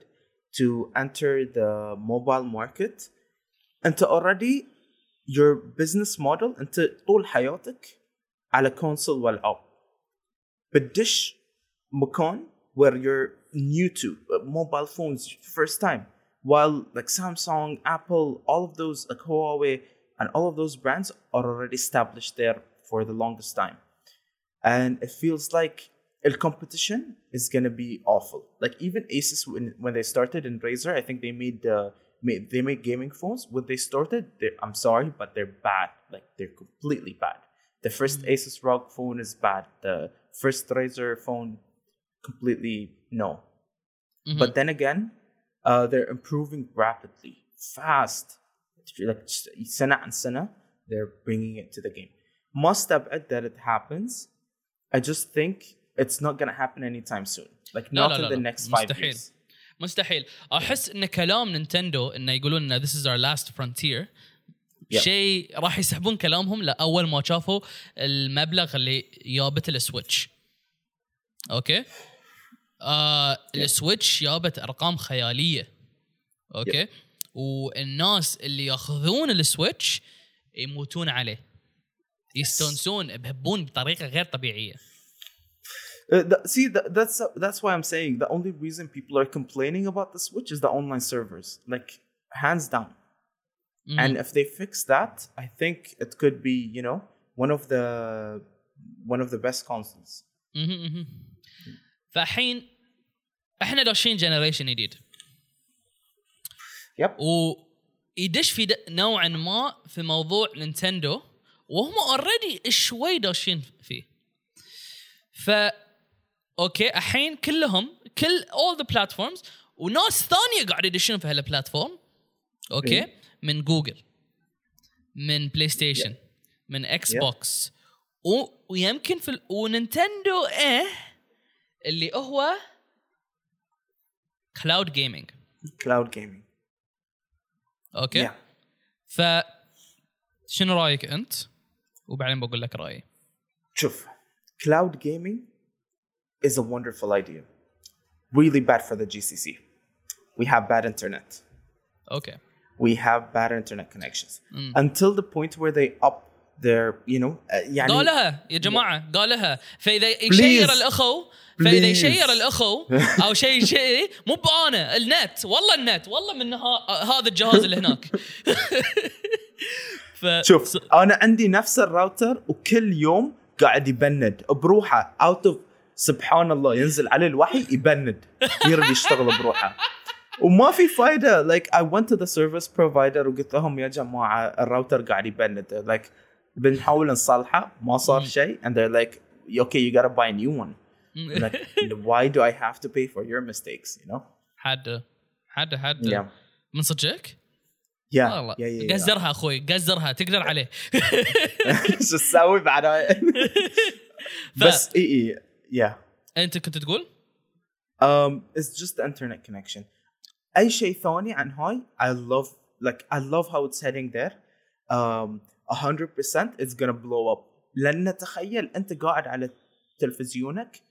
to enter the mobile market, انت already your business model انت طول حياتك على console والألعاب. بتدش مكان where you're new to uh, mobile phones first time while like Samsung, Apple, all of those like Huawei and all of those brands are already established there for the longest time. And it feels like the competition is gonna be awful. Like even Asus when, when they started in Razer, I think they made uh, made they made gaming phones. When they started, I'm sorry, but they're bad. Like they're completely bad. The 1st Asus ROG phone is bad. The first Razer phone, completely no. Mhm. But then again, uh, they're improving rapidly, fast. Like سنة عن سنة, they're bringing it to the game. Must أبعد that it happens. I just think it's not gonna happen anytime soon. Like لا not لا in لا the لا. next five مستحيل. years. مستحيل احس ان كلام نينتندو انه يقولون ان this is our last frontier Yep. شيء راح يسحبون كلامهم لاول ما شافوا المبلغ اللي جابت السويتش اوكي آه السويتش جابت ارقام خياليه أوكي والناس اللي ياخذون السويتش يموتون عليه يستونسون بهبون بطريقه غير طبيعيه Uh, see, th- that's that's why I'm saying the only reason people are complaining about the Switch is the online servers, like hands down. Mhm. And if they fix that, I think it could be, you know, one of the one of the best consoles. فالحين إحنا داشين generation جديد Yep. ويدش في نوعا ما في موضوع Nintendo وهم already شوي داشين فيه ف okay الحين كلهم كل all the platforms وناس ثانية قاعد يدشون في هال platform okay إيه. من جوجل من PlayStation من Xbox Yeah. و... ويمكن في ال... و Nintendo إيه اللي هو كلاود جيمنج Cloud gaming. اوكي Yeah. ف شنو رايك انت؟ وبعدين بقول لك رايي. شوف, cloud gaming is a wonderful idea. Really bad for the GCC. We have bad internet. اوكي. We have bad internet connections until the point where they up their, you know, uh, يعني قالها يا جماعة قالها. فإذا يشير الأخو فإذا. يشير الأخو *laughs* أو شيء شيء مو بأنا النت والله النت والله من هذا الجهاز اللي هناك. *laughs* *laughs* ف شوف أنا عندي نفس الراوتر وكل يوم قاعد يبند. بروحه out of سبحان الله ينزل عليه الوحي يبند. يرد يشتغل بروحه. وما في فايدة like I went to the service provider وقلت لهم يا جماعة الراوتر قاعد يبند. like بنحاول نصلحه ما صار شيء and they're like okay you gotta buy a new one like *laughs* why do I have to pay for your mistakes you know حد حد حد yeah من صدقك؟ يا والله يا يا قزرها اخوي قزرها تقدر عليه *laughs* شو تسوي بعد *laughs* بس اي اي يا انت كنت تقول um it's just the internet connection اي شيء ثاني عن هاي I love like I love how it's heading there um 100% it's gonna blow up لان تخيل انت قاعد على تلفزيونك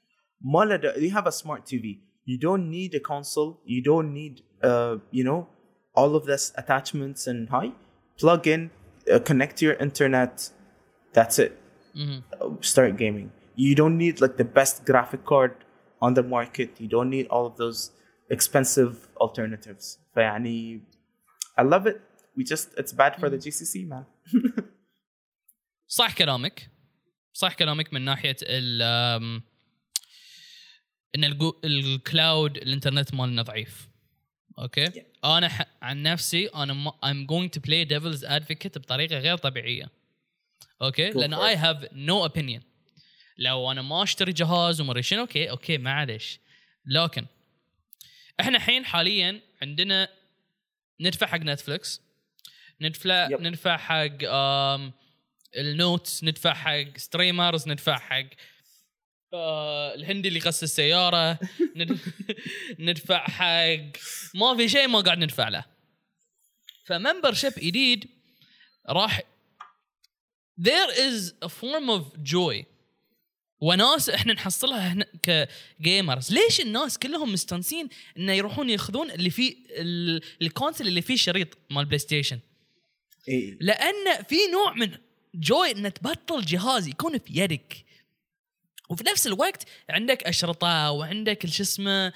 ما له you have a smart TV you don't need a console you don't need uh, you know all of this attachments and high plug in uh, connect to your internet that's it مهم. uh, start gaming. You don't need like the best graphic card on the market. You don't need all of those expensive alternatives. فيعني I love it. We just it's bad for the GCC man. *laughs* صح كلامك. صح كلامك من ناحية ال إن ال cloud الإنترنت مالنا ضعيف. okay؟ Yeah. أنا ح... عن نفسي أنا ما... I'm going to play devil's advocate بطريقة غير طبيعية. أوكي؟ Go لأن it. have no opinion. لو أنا ما أشتري جهاز وما شنو okay okay معلش لكن إحنا الحين حاليا عندنا ندفع حق Netflix ندفع Yep. ندفع حق النوتس ندفع حق streamers ندفع حق آه الهندي اللي يغسل السياره *laughs* ند- ندفع حق. ما في شيء ما قاعد ندفع له. ف membership جديد راح there is a form of joy. وناس إحنا نحصلها هنا ك gamers ليش الناس كلهم مستانسين انه يروحون يأخذون اللي فيه ال- console اللي فيه شريط مال PlayStation إيه. لأن في نوع من joy ان تبطل جهاز يكون في يدك. وفي نفس الوقت عندك أشرطة وعندك شو اسمه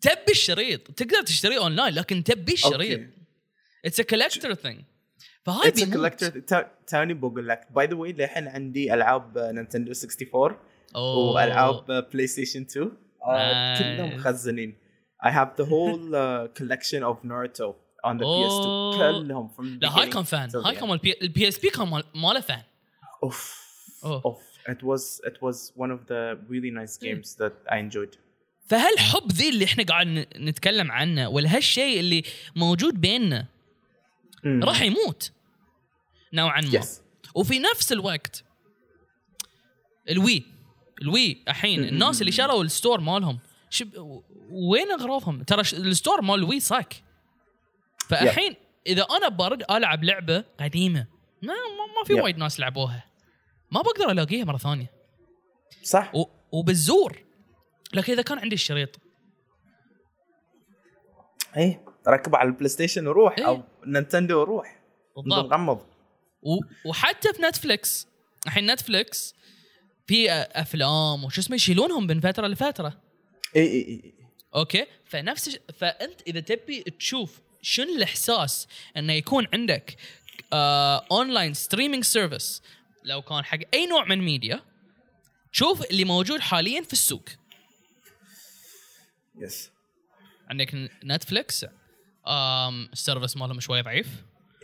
تبي الشريط. تقدر تشتريه أونلاين لكن تبي الشريط. it's a collector thing فهاي بيموت. collector تا- توني بقول لك. by the way للحين عندي ألعاب Nintendo 64 أوه. وألعاب PlayStation 2 آه، Nice. كلهم مخزنين. I have the whole uh, collection of Naruto. On the PS2 أوه. كلهم from لا هاي كان fun هاي كان. مال ال P- S P كان مال- ماله fun Oof. أوه. Oof. It was it was one of the really nice games that I enjoyed. فهالحب ذي اللي إحنا قاعد نتكلم عنه ولا هالشيء اللي موجود بيننا. راح يموت نوعا ما Yes. وفي نفس الوقت ال Wii ال Wii الحين الناس اللي شروا ال store مالهم شب وين أغراضهم؟ ترى ال store مال ال Wii صك فالحين إذا أنا برد ألعب لعبة قديمة. ما ما, في. وايد ناس لعبوها. ما بقدر ألاقيها مرة ثانية. صح. و- وبالزور. لكن إذا كان عندي الشريط. إيه ركبه على ال PlayStation وروح إيه. أو Nintendo وروح. بالضبط. غمض و- وحتى في Netflix الحين Netflix في أفلام وشو اسمه يشيلونهم من فترة لفترة. اي اي اي okay؟ فنفس فأنت إذا تبي تشوف شنو الإحساس إنه يكون عندك online streaming service لو كان حق أي نوع من ميديا شوف اللي موجود حاليا في السوق. yes عندك ن- نتفلكس آم ال service مالهم شوي ضعيف.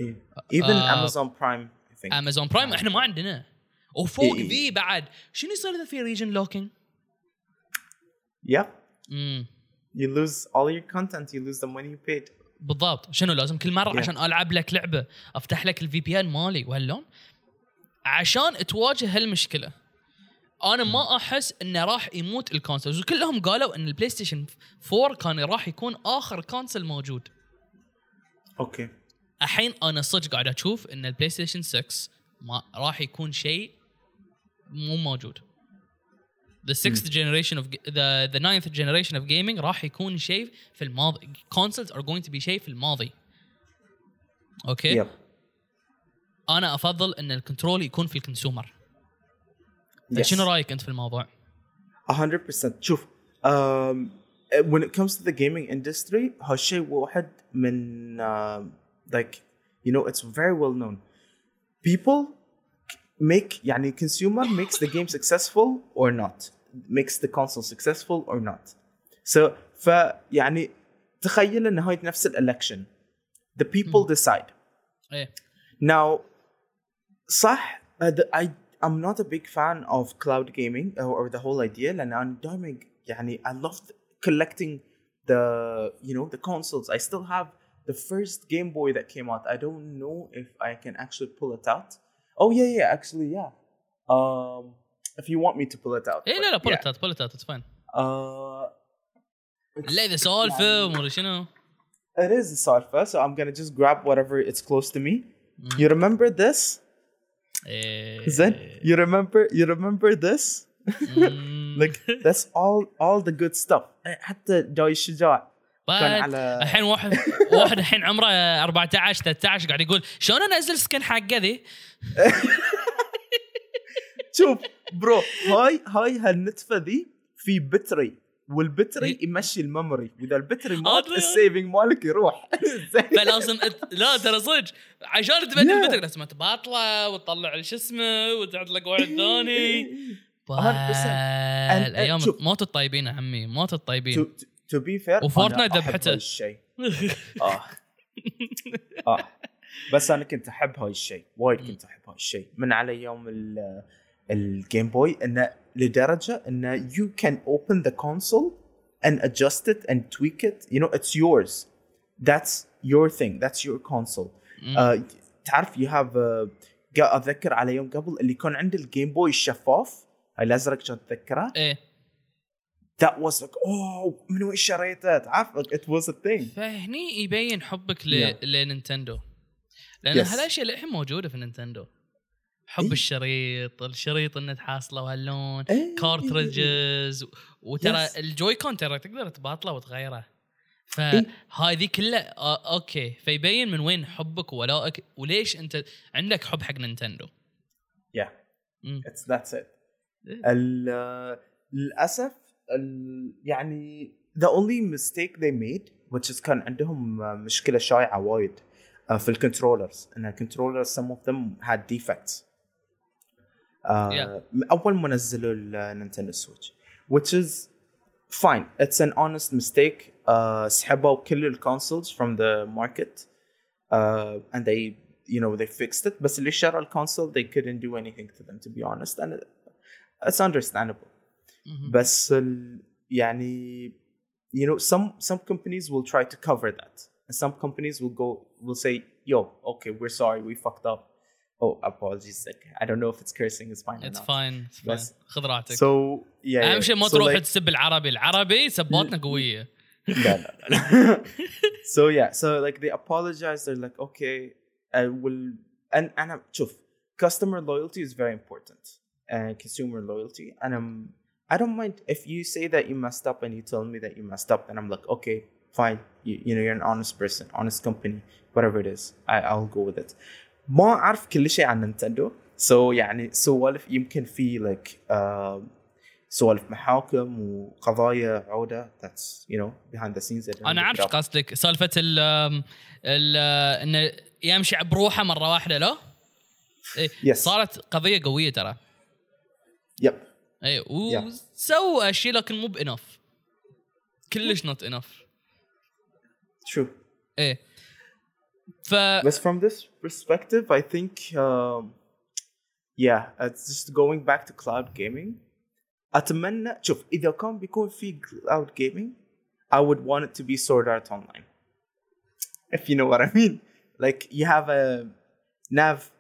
Prime I think. امازون برايم إحنا ما عندنا. وفوق إيه. ذي بعد شنو يصير إذا في region locking؟ امم you lose all your content. You lose the money you paid. بالضبط. شنو لازم كل مرة Yeah. عشان ألعب لك لعبة أفتح لك ال VPN مالي وهاللون عشان تواجه هالمشكلة. أنا ما أحس إنه راح يموت ال consoles وكلهم قالوا إن البلاي ستيشن 4 كان راح يكون آخر console موجود. okay. الحين أنا صدق قاعد أشوف إن البلاي ستيشن 6 ما راح يكون شيء مو موجود. The sixth generation of the the ninth generation of gaming راح يكون شيء في الماضي consoles are going to be شيء في الماضي okay yep أنا افضل ان ال control يكون في ال consumer yes. شنو رايك انت في الموضوع 100% شوف um, when it comes to the gaming industry هالشيء واحد من um, like you know it's very well known people make يعني consumer makes the game successful or not makes the console successful or not so ف يعني تخيل ان هاي نفس الالكشن the people decide ايه Now, صح uh, the, I I'm not a big fan of cloud gaming or, or the whole idea لأن أنا دائما يعني I love collecting the you know the consoles. I still have the first Game Boy that came out. I don't know if I can actually pull it out. Oh yeah, yeah, actually, yeah. Um, if you want me to pull it out. اي but لا لا yeah. بولتات بولتات اتس فاين Uh, it's- لا اذا سالفه ومدري شنو It is a salsa, so I'm gonna just grab whatever it's close to me. You remember this? إيه. Zen? You remember? You remember this? *laughs* مم. Like that's all all the good stuff. حتى جاي الشجاع كان على الحين واحد *laughs* واحد الحين عمره 14 13 قاعد يقول شلون انزل سكن حقه ذي؟ *laughs* شوف برو هاي هاي هالنتفة ذي في بتري والبتري يمشي الميموري وإذا البتري مات أدري. السيفنج مالك يروح *laughs* فلازم. لا ترى صدق عشان تبدل Yeah. البتر لازم تباطله وتطلع شو اسمه وتعطلق واحد ثاني 100%. الأيام. موت الطيبين يا عمي موت الطيبين to be fair وفورتنايت ذبحته. الشيء. *laughs* آه. آه. بس أنا كنت أحب هاي الشيء وايد كنت أحب هاي الشيء. من على يوم ال- ال Game Boy انه لدرجة انه you can open the console and adjust it and tweak it. You know it's yours. That's your thing. That's your console. uh, تعرف you have uh, قا- أتذكر على يوم قبل اللي كان عندي ال Game Boy الشفاف هاي الأزرق كنت اتذكره إيه. That was like oh من وين شريته تعرف like, it was a thing فهني يبين حبك ل... Yeah. لنينتندو لأن Yes. هالاشياء للحين موجوده في نينتندو حب إيه. الشريط الشريط إنه تحصله وهاللون إيه. cartridges وترى Yes. ال Joy-Con ترى تقدر تباطله وتغيره إيه. فهاي ذي كلها okay فيبين من وين حبك وولائك وليش أنت عندك حب حق نينتندو yeah it's that's it إيه. للأسف يعني the only mistake they made which is كان عندهم مشكله شائعه وايد uh, في الكنترولرز ان الكنترولرز some of them had defects uh, Yeah. اول ما نزلوا النينتندو سويتش which is fine it's an honest mistake uh, سحبوا كل الكونسولز from the market uh, and they you know they fixed it بس اللي شرى الكونسول they couldn't do anything to them to be honest and it- it's understandable مهم. بس ال, يعني you know some some companies will try to cover that and some companies will go will say yo okay we're sorry we fucked up oh apologies like i don't know if it's cursing is fine or اتس not فاين بس- خذ راحتك so yeah, اهم yeah. شيء ما So, تروح like- تسب العربي العربي سباتنا قويه لا لا لا. *laughs* so yeah so like they apologize they're like okay I will and and I'm شوف customer loyalty is very important and consumer loyalty and I'm I don't mind if you say that you messed up and you tell me that you messed up and I'm like okay fine you, you know you're an honest person honest company whatever it is I, I'll go with it ما أعرف كل شيء عن نينتندو so يعني سوالف يمكن في like uh, سوالف محاكم وقضايا عوده that's you know behind the scenes I didn't انا look عارف it إيش up. قصدك سالفه ال ال انه يمشي بروحه مره واحده لا؟ إيه Yes. صارت قضيه قويه ترى yep اي وسوى اشياء لكن مو بانف كلش نوت انف true ايه ف but from this perspective I think um, yeah it's just going back to cloud gaming اتمنى شوف اذا كان بيكون في cloud gaming I would want it to be Sword Art Online if you know what I mean like you have a nav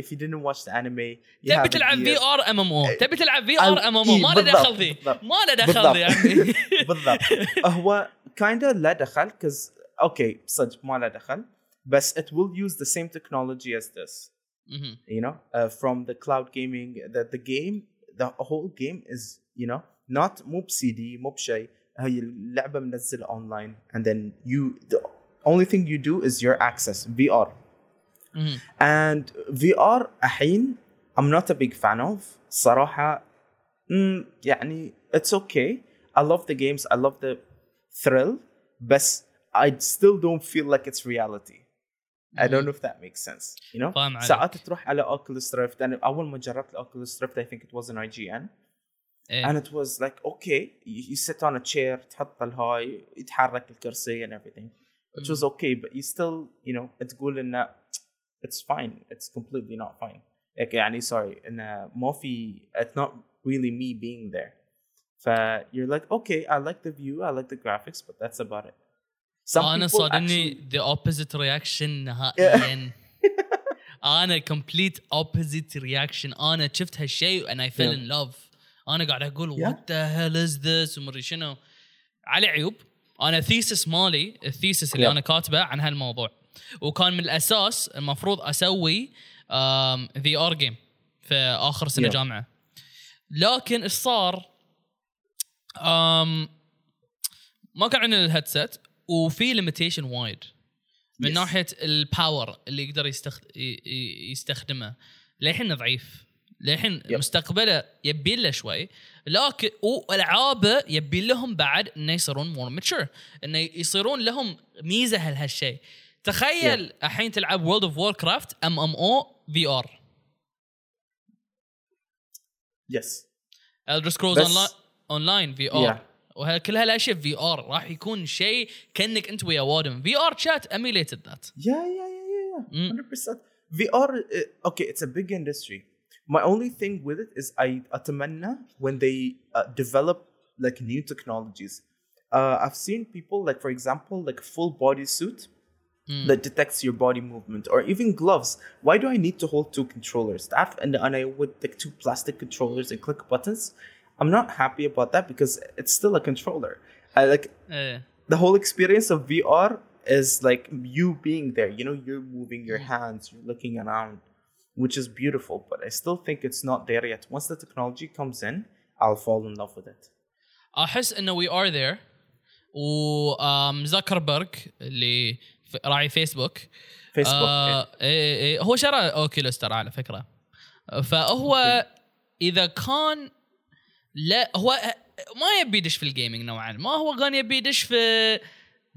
if you didn't watch the anime you تبي have a تلعب DS في ار ام ام او تبي تلعب في أو- ار ام ام او إيه، ما له بالضبط، دخل فيه بالضبط. ما له دخل فيه يا عمي *laughs* بالضبط هو kind of لا دخل because okay صدق ما له دخل بس it will use the same technology as this مهم. you know uh, from the cloud gaming that the game the whole game is you know not مو بسي دي مو بشيء هي اللعبه منزله online and then you the only thing you do is your access VR مهم. and VR الحين I'm not a big fan of صراحة mm, يعني it's okay I love the games I love the thrill بس I still don't feel like it's reality I don't know if that makes sense you know فاهم عليك. ساعات تروح على Oculus Rift أنا أول ما جربت Oculus Rift I think it was an IGN إيه. and it was like okay you, you sit on a chair تحط الهاي يتحرك الكرسي and everything which was okay but you still you know تقول انه it's fine it's completely not fine like يعني sorry انه ما في it's not really me being there ف you're like okay I like the view I like the graphics but that's about it Some انا people صادمني actually- ذا اوبوزيت رياكشن نهائيا *laughs* انا كومبليت اوبوزيت رياكشن انا شفت هالشيء and I fell Yeah. in love انا قاعد اقول Yeah. what the hell is this ومدري شنو على عيوب انا ثيسس مالي الثيسس اللي Yeah. انا كاتبه عن هالموضوع وكان من الأساس المفروض أسوي VR game في آخر سنة Yeah. جامعة لكن إيش صار؟ ما كان عندنا الهيدسет وفي limitation وايد من Yes. ناحية ال power اللي يقدر يستخد... يستخدمه للحين ضعيف للحين Yep. مستقبله يبي له شوي لكن والعابه يبي لهم بعد إنه يصيرون more mature إنه يصيرون لهم ميزة هالشيء تخيل الحين تلعب وورلد اوف وور كرافت ام ام أو في آر. يس الدر سكرولز اون لاين في ار وكل هالأشياء في ار راح يكون شيء كأنك أنت ويا وادم. في ار شات اميليتد ذات يا يا يا يا 100% في ار أوكي اتس ا بيج اندستري My only thing with it is I أتمنى when they uh, develop like new technologies. Uh, I've seen people like for example like full body suit. that detects your body movement, or even gloves. Why do I need to hold two controllers? That and, and I would like two plastic controllers and click buttons. I'm not happy about that because it's still a controller. I like ايه the whole experience of VR is like you being there. You know, you're moving your hands, you're looking around, which is beautiful. But I still think it's not there yet. Once the technology comes in, I'll fall in love with it. احس انه وي ار ذير وزكربرج اللي ف- راعي فيسبوك. فيسبوك آه إيه. إيه هو شرى Oculus ترى على فكرة. فهو إذا كان لا هو ما يبي يدش في ال gaming نوعا ما هو كان يبي يدش في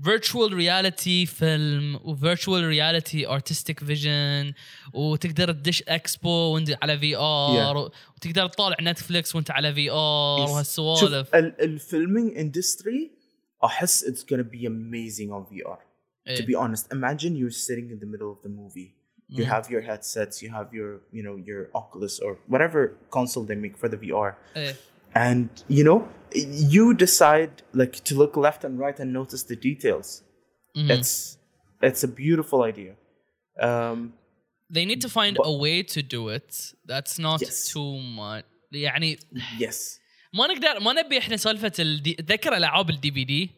virtual reality film و virtual reality artistic vision وتقدر تدش اكسبو وانت على في ار وتقدر تطالع نتفليكس وانت على في ار وهالسوالف. ال- الفيلمينج industry أحس it's gonna be amazing on VR. To إيه. be honest, imagine you're sitting in the middle of the movie. You Mm. have your headsets, you have your, you know, your Oculus or whatever console they make for the VR. إيه. and you know you decide like to look left and right and notice the details Mhm. it's it's a beautiful idea um they need to find But- a way to do it that's not Yes. too much يعني yes ما نقدر ما نبي احنا سالفه الدي... تذكر العاب الدي في دي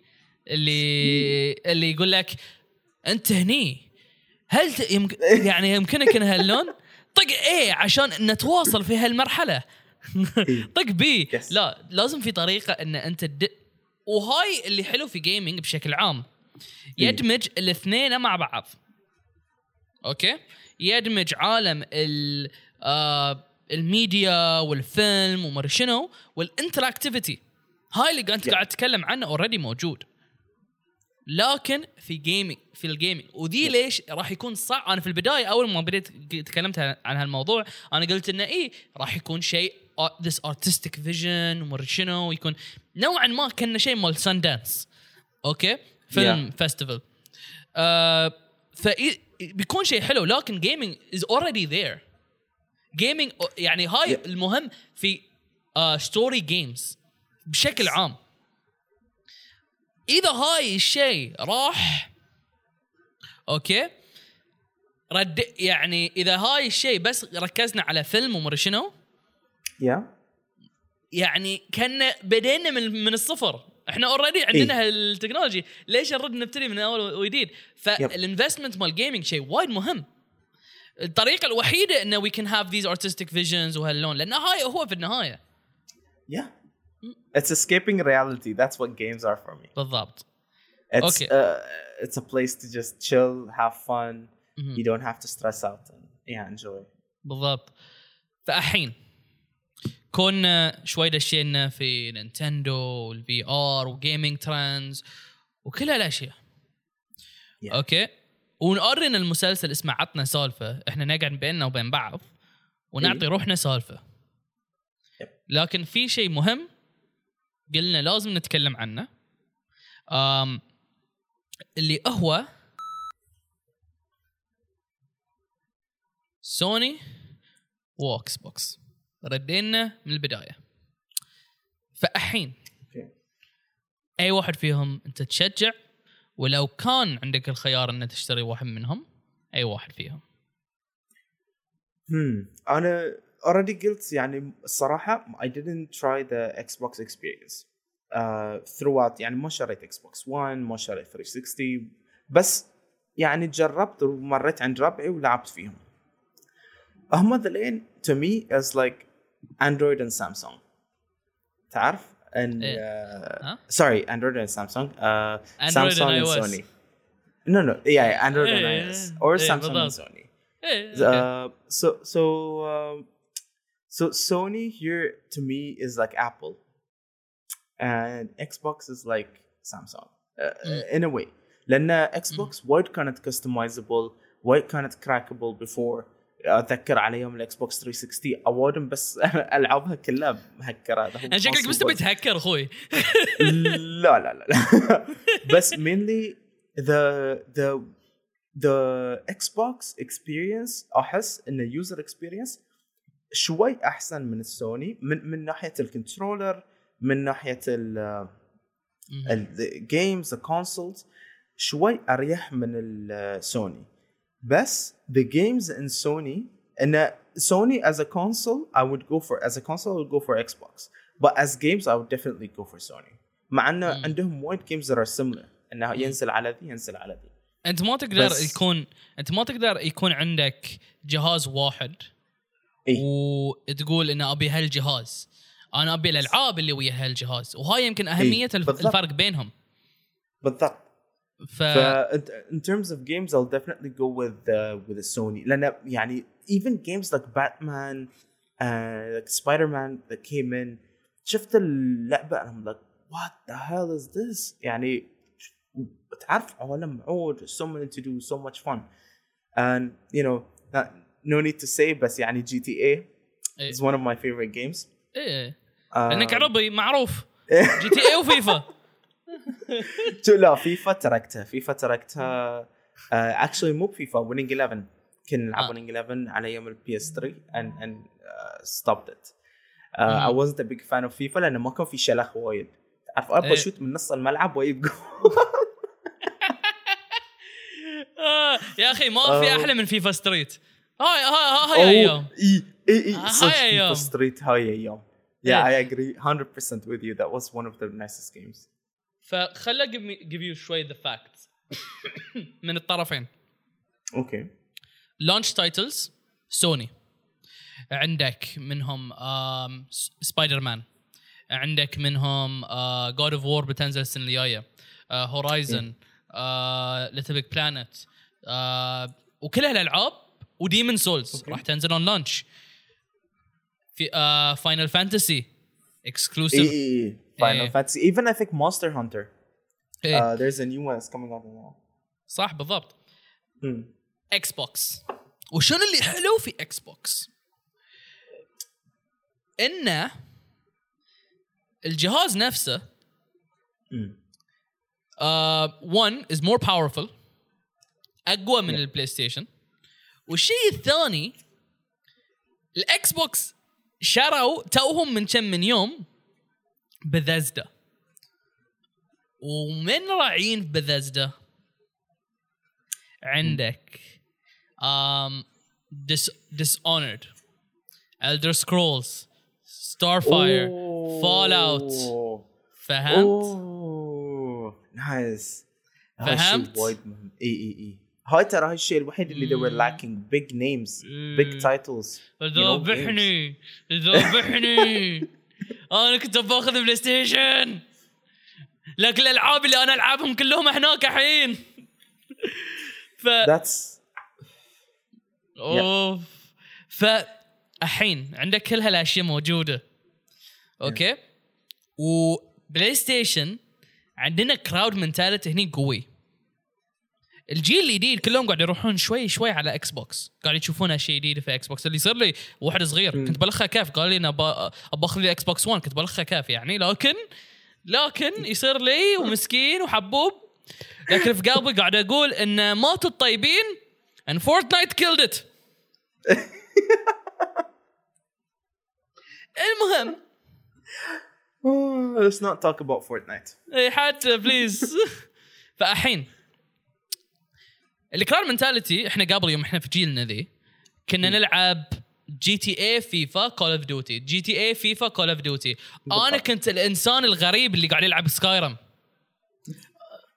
اللي اللي يقول لك أنت هني. هل ت... يمك... *laughs* يعني يمكنك إن هاللون طق إيه عشان نتواصل في هالمرحلة. *laughs* طق بي. لا لازم في طريقة إن أنت د... وهاي اللي حلو في gaming بشكل عام. يدمج الاثنين مع بعض. okay؟ يدمج عالم ال آه الميديا والفيلم وما شنو وال interactivity هاي اللي Yeah. قاعد أتكلم عنه already موجود. لكن في gaming في ال gaming ودي ليش راح يكون صعب. أنا في البداية أول ما بديت تكلمت عن هالموضوع أنا قلت إنه إيه راح يكون شيء this artistic vision ومدري شنو يكون نوعا ما كأنه شيء مال Sundance okay film festival آه فإي- بيكون شيء حلو لكن gaming is already there gaming يعني هاي Yeah. المهم في story games بشكل عام. إذا هاي الشيء راح okay؟ رد يعني إذا هاي الشيء بس ركزنا على فيلم ومدري شنو yeah. يعني كنا بدينا من من الصفر. إحنا already عندنا هال technology. ليش نرد نبتدي من أول وجديد؟ فال investment مال gaming شيء وايد مهم. الطريقة الوحيدة انه we can have these artistic visions وهاللون لأن هاي هو في النهاية. Yeah. It's escaping reality. That's what games are for me. بالضبط. It's Okay. uh, it's a place to just chill have fun. مهم. you don't have to stress out and yeah enjoy. بالضبط. فالحين كنا شوي دشينا في نينتندو وال VR و gaming trends وكل هالأشياء. Yeah. okay ونقرن المسلسل اسمه عطنا سالفة. إحنا نقعد بيننا وبين بعض ونعطي إيه. روحنا سالفة. Yep. لكن في شيء مهم قلنا لازم نتكلم عنه. um اللي هو سوني واكس بوكس ردينا من البداية. فالحين أي واحد فيهم أنت تشجع؟ ولو كان عندك الخيار أن تشتري واحد منهم أي واحد فيهم؟ Hmm. أنا already قلت يعني الصراحه I didn't try the Xbox experience uh, throughout يعني ما شريت Xbox One ما شريت 360 بس يعني جربت ومريت عند ربعي ولعبت فيهم هم ذلين to me is like Android and Samsung تعرف and إيه. uh, ها؟ sorry Android and Samsung uh, Android Samsung and and iOS. Sony no no yeah, yeah Android and إيه. iOS or إيه، Samsung and بالضبط. Sony ايه أوكي. uh, so so um, so Sony here to me is like Apple, and Xbox is like Samsung uh, Mm. in a way. لأن Xbox وايد كانت customizable وايد كانت crackable before اتذكر على يوم الاكس بوكس 360 اوادم بس *laughs* العابها كلها مهكره هذا هو انا شكلك بس possible. تبي تهكر اخوي لا لا لا *laughs* بس mainly the the the Xbox experience احس ان اليوزر experience شوي أحسن من السوني من من ناحية ال controller من ناحية ال ال games ال consoles شوي أريح من السوني بس the games in Sony إن Sony as a console I would go for as a console I would go for Xbox. But as games I would definitely go for Sony مع انه مم. عندهم وايد games that are similar. إنه ينزل على ذي ينزل على ذي. أنت ما تقدر بس- يكون أنت ما تقدر يكون عندك جهاز واحد اي وتقول ان ابي هالجهاز أنا ابي الالعاب اللي ويا هالجهاز وهاي يمكن اهميه الف- بالضبط. الفرق بينهم بالضبط ف in terms of games I'll definitely go with uh, with the Sony لأن يعني even games like Batman uh, like Spider-Man that came in شفت اللعبة and I'm like what the hell is this يعني تعرف عالم عود so many to do so much fun and you know not, no need to say بس يعني GTA إيه. is one of my favorite games. إيه. uh, لأنك عربي معروف. GTA وفيفا شو- لا فيفا تركتها. فيفا تركتها uh, actually مو بفيفا ويننج 11 كنا نلعب آه. ويننج 11 على يوم ال PS 3 and and uh, stopped it. uh, مم. I wasn't a big fan of فيفا لأنه ما كان في شلخ وايد. تعرف أبغى إيه. اشوت من نص الملعب واجيب جول *laughs* آه يا أخي ما في آه. أحلى من فيفا ستريت هاي هاي هاي أيام اي اي اي هاي أيام. street هاي أيام Yeah. I agree 100% with you. That was one of the nicest games. فخلى give me give you شوي the facts *coughs* من الطرفين Okay. launch titles سوني عندك منهم سبايدر مان عندك منهم جود اوف وور بتنزل السنة الجاية هورايزن ليتل بيج بلانت وكلها الالعاب وديمن سولز Okay. راح تنزل on launch في فاينل فانتسي exclusive Final Eh. Fantasy. Even I think Monster Hunter. Uh, there's a new one that's coming out now. صح بالضبط Hmm. إكس بوكس وشنو اللي حلو في إكس بوكس انه الجهاز نفسه Hmm. uh, one is more powerful أقوى من البلاي ستيشن والشيء الثاني الإكس بوكس شروا توهم من كم من يوم بذزدا ومن راعين بذزدا عندك um, Dis Dishonored Elder Scrolls Starfield Fallout. Oh. فهمت؟ أوه. nice فهمت؟ الشيء وايد مهم إي إي إي. هاي ترى هاي الشيء الوحيد اللي they were lacking. Big names big titles. ذبحني. ذبحني. *laughs* أنا كنت باخذ بلاي ستيشن لكن الألعاب اللي أنا ألعبهم كلهم هناك الحين. ف that's أوف. فالحين عندك كل هالأشياء موجودة. okay؟ وبلاي ستيشن عندنا crowd mentality هني قوي. الجيل الجديد كلهم قاعد يروحون شوي شوي على إكس بوكس قاعد يشوفون اشياء جديده في إكس بوكس اللي يصير لي واحد صغير. كنت بلخها كيف قال لي أنا ابى اخذ لي إكس بوكس 1 كنت بلخها كيف يعني. لكن لكن يصير لي ومسكين وحبوب. لكن في قلبي قاعد أقول إن ماتوا الطيبين and Fortnite killed it. *laughs* المهم. Oh, let's not talk about Fortnite. إيه، حتى please *laughs* فالحين الكراود mentality إحنا قبل يوم إحنا في جيلنا ذي كنا نلعب جي تي اي فيفا كول اوف ديوتي جي تي اي فيفا كول اوف ديوتي أنا. كنت الإنسان الغريب اللي قاعد يلعب Skyrim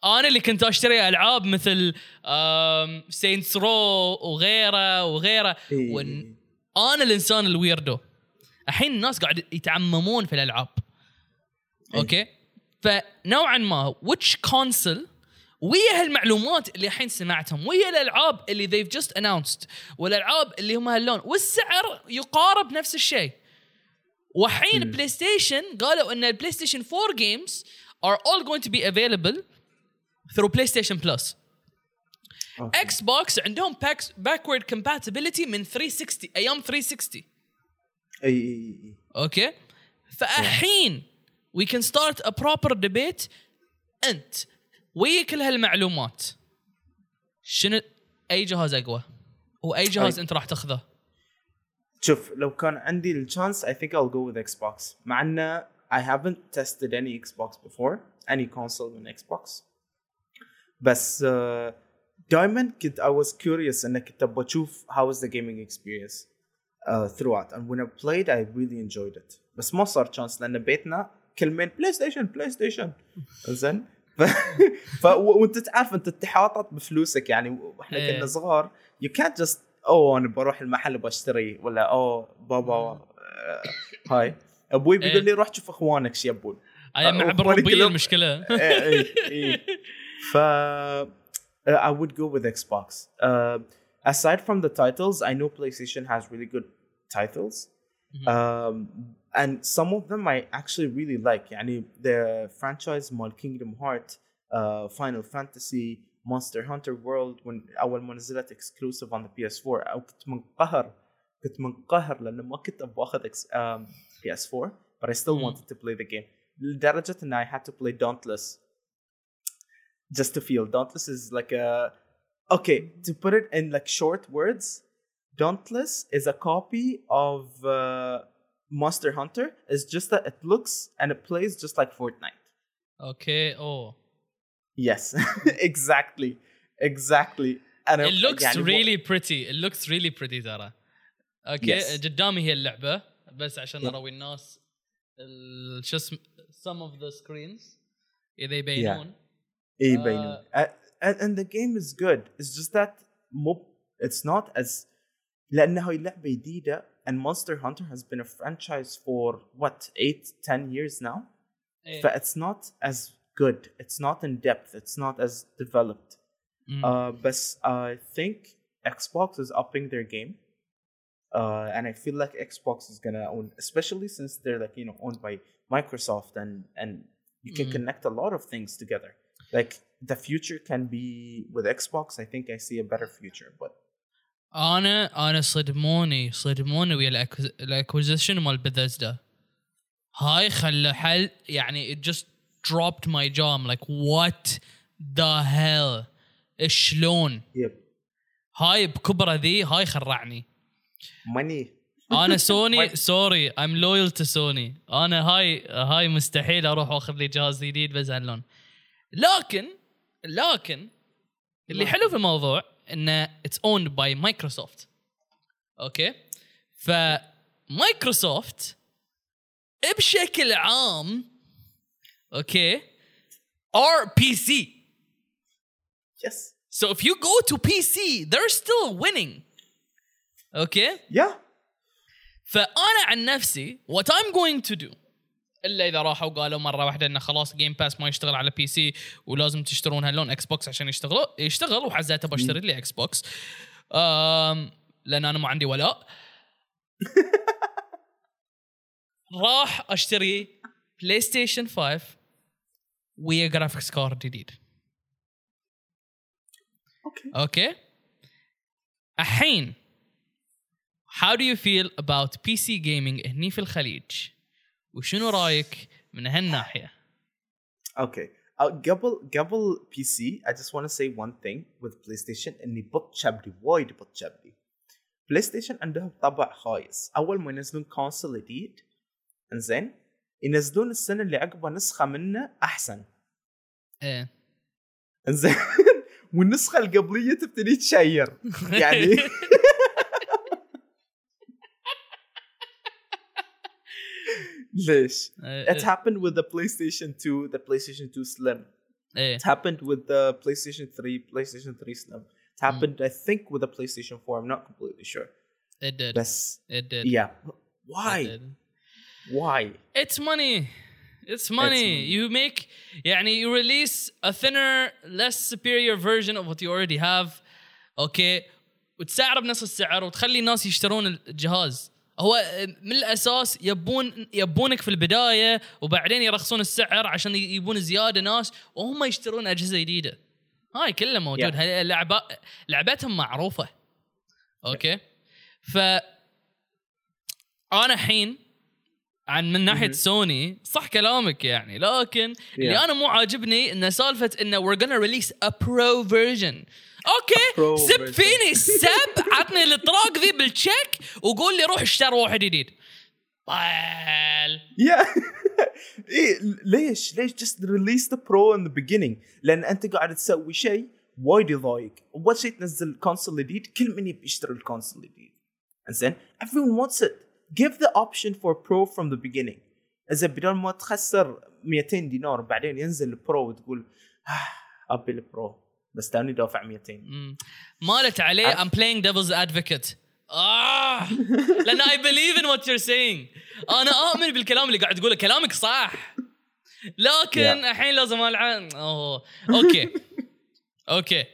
أنا اللي كنت أشتري ألعاب مثل Saints Row وغيره وغيره. إيه. ون... أنا الإنسان ال weirdo. الحين الناس قاعد يتعمقون في الألعاب. إيه. أوكي؟ فنوعا ما which console ويا هالمعلومات اللي الحين سمعتهم ويا الألعاب اللي they've just announced والألعاب اللي هم هاللون والسعر يقارب نفس الشيء. وحين. PlayStation قالوا إن ال PlayStation 4 games are all going to be available through PlayStation Plus. أوكي. Xbox عندهم backs backward compatibility من 360 أيام 360 أي أي أي أوكي فالحين we can start a proper debate أنت ويا كل هالمعلومات شنو اي جهاز اقوى واي جهاز أي. انت راح تاخذه شوف لو كان عندي ال chance I think I'll go with Xbox مع انه I haven't tested any Xbox before any console من Xbox بس uh, دائما كنت I was curious انك كنت أبغى أشوف how was the gaming experience uh, throughout and when I played I really enjoyed it بس ما صار chance لأن بيتنا كلمين PlayStation PlayStation زين ف... ف... وانت تعرف انت تحاطط بفلوسك يعني وإحنا إيه. كنا صغار you can't just أوه أنا بروح المحل بشتري ولا أوه بابا آه، هاي أبوي بيقول إيه. لي روح شوف أخوانك شو يبون أي مع المشكلة *laughs* إيه، إيه، إيه. ف I would go with Xbox. Uh, aside from the titles, I know PlayStation has really good titles. Um, and some of them I actually really like. يعني the franchise مال Kingdom Heart, uh, Final Fantasy, Monster Hunter World when أول ما نزلت exclusive on the PS4 أو كنت منقهر كنت منقهر لأنه ما كنت أبغى أخذ ex- um, PS4 but I still مم. wanted to play the game لدرجة إن I had to play Dauntless just to feel Dauntless is like a okay to put it in like short words Dauntless is a copy of uh, Monster Hunter it's just that it looks and it plays just like Fortnite اوكي اوه yes *laughs* exactly exactly and it looks يعني مو- really pretty it looks really pretty ترى اوكي Yes. قدامي هي اللعبه بس عشان Yeah. اروي الناس ال- شو اسم some of the screens اذا يبينون اي آه. بينون Uh, and, and the game is good it's just that مو it's not as لانه هي لعبه جديده and Monster Hunter has been a franchise for what eight, ten years now. Yeah. But it's not as good. It's not in depth. It's not as developed. Mm. Uh, but I think Xbox is upping their game. Uh, and I feel like Xbox is gonna own, especially since they're like you know owned by Microsoft, and and you can mm. connect a lot of things together. Like the future can be with Xbox. I think I see a better future, but أنا أنا صدموني صدموني ويا ال acquisition مال بثزدا هاي خلى حل يعني it just dropped my jaw I'm like what the hell? شلون؟ Yep. هاي بكبرة ذي هاي خرعني. Money. أنا سوني سوري ام لويال تو سوني أنا هاي هاي مستحيل أروح واخذ لي جهاز جديد بس هاللون لكن لكن اللي. حلو في الموضوع انه it's owned by Microsoft أوكي فمايكروسوفت بشكل عام أوكي or PC yes. So if you go to PC, they're still winning. Okay? yeah. فانا عن نفسي what I'm going to do إلا إذا راحوا قالوا مرة واحدة إنه خلاص Game Pass ما يشتغل على PC ولازم تشترون هاللون Xbox عشان يشتغل يشتغل وحزتها بشتري لي Xbox لأن أنا ما عندي ولاء. *laughs* راح أشتري PlayStation 5 ويا graphics card جديد. okay أوكي؟ الحين how do you feel about PC gaming هني في الخليج؟ وشنو رايك من هالناحية. Uh, قبل قبل PC I just want to say one thing with PlayStation إني بط شبلي وايد بط شبلي. PlayStation عندهم طبع خايس، أول ما ينزلون كونسول جديد إنزين ينزلون السنة اللي عقبها نسخة منه أحسن. إيه إنزين *laughs* والنسخة القبلية تبتدي تشير *laughs* يعني ليش؟ It happened with the PlayStation 2, the PlayStation 2 Slim. ايه It happened with the PlayStation 3, PlayStation 3 Slim. It happened, I think, with the PlayStation 4. I'm not completely sure. it did بس it did yeah. It Why? did. Why? It's money. It's money. money. You make يعني you release a thinner, less superior version of what you already have. اوكي وتسعره بنفس السعر وتخلي الناس يشترون الجهاز. هو من الأساس يبون يبونك في البداية وبعدين يرخصون السعر عشان يبون زيادة ناس وهم يشترون أجهزة جديدة. هاي كله موجود Yeah. هاي اللعبة لعبتهم معروفة. أوكي؟ ف أنا الحين عن من ناحية مهم. سوني صح كلامك يعني لكن اللي Yeah. أنا مو عاجبني إن سالفة انه we're gonna release a pro version أوكي سب. فيني سب عطني الإطراق ذي بالتشيك وقول لي روح اشتري واحد جديد طال Yeah. *laughs* إيه ليش؟ ليش just release the pro in the beginning؟ لأن أنت قاعد تسوي شيء وايد يضايق، اول شيء تنزل console جديد، كل من يبي يشتري ال console الجديد. زين؟ everyone wants it. Give the option for pro from the beginning. اذا بدل ما تخسر 200 دينار بعدين ينزل ال pro وتقول آه أبي ال pro بس توني دافع 200 مم. مالت عليه I'm playing devil's advocate. آه. لأن I believe in what you're saying. أنا أؤمن بالكلام اللي قاعد تقوله. كلامك صح. لكن Yeah. الحين لازم ألعب أوه. أوكي. أوكي.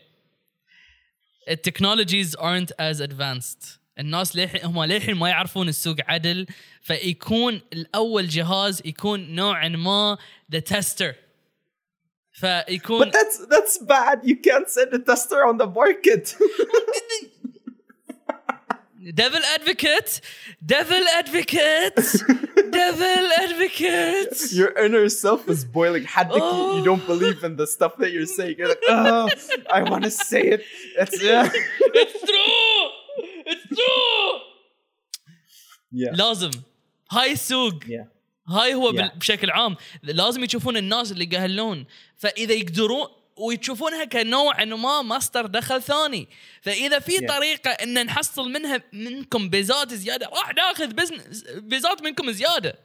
ال technologies aren't as advanced. الناس للحين هم للحين ما يعرفون السوق عدل. فيكون الأول جهاز يكون نوعا ما the tester. فيكون But that's that's bad. You can't send a tester on the market. *laughs* Devil advocate, devil advocate, devil advocate. *laughs* Your inner self is boiling. حدك you, you don't believe in the stuff that you're saying. You're like, oh, I want to say it. It's yeah. *laughs* It's true. It's true. Yeah. لازم هاي السوق Yeah. هاي هو Yeah. بشكل عام. لازم يشوفون الناس اللي يقهلون فإذا يقدرون ويشوفونها كنوع ما مصدر دخل ثاني. فإذا في Yeah. طريقة إن نحصل منها منكم بيزات زيادة راح ناخذ بزنس بيزات منكم زيادة.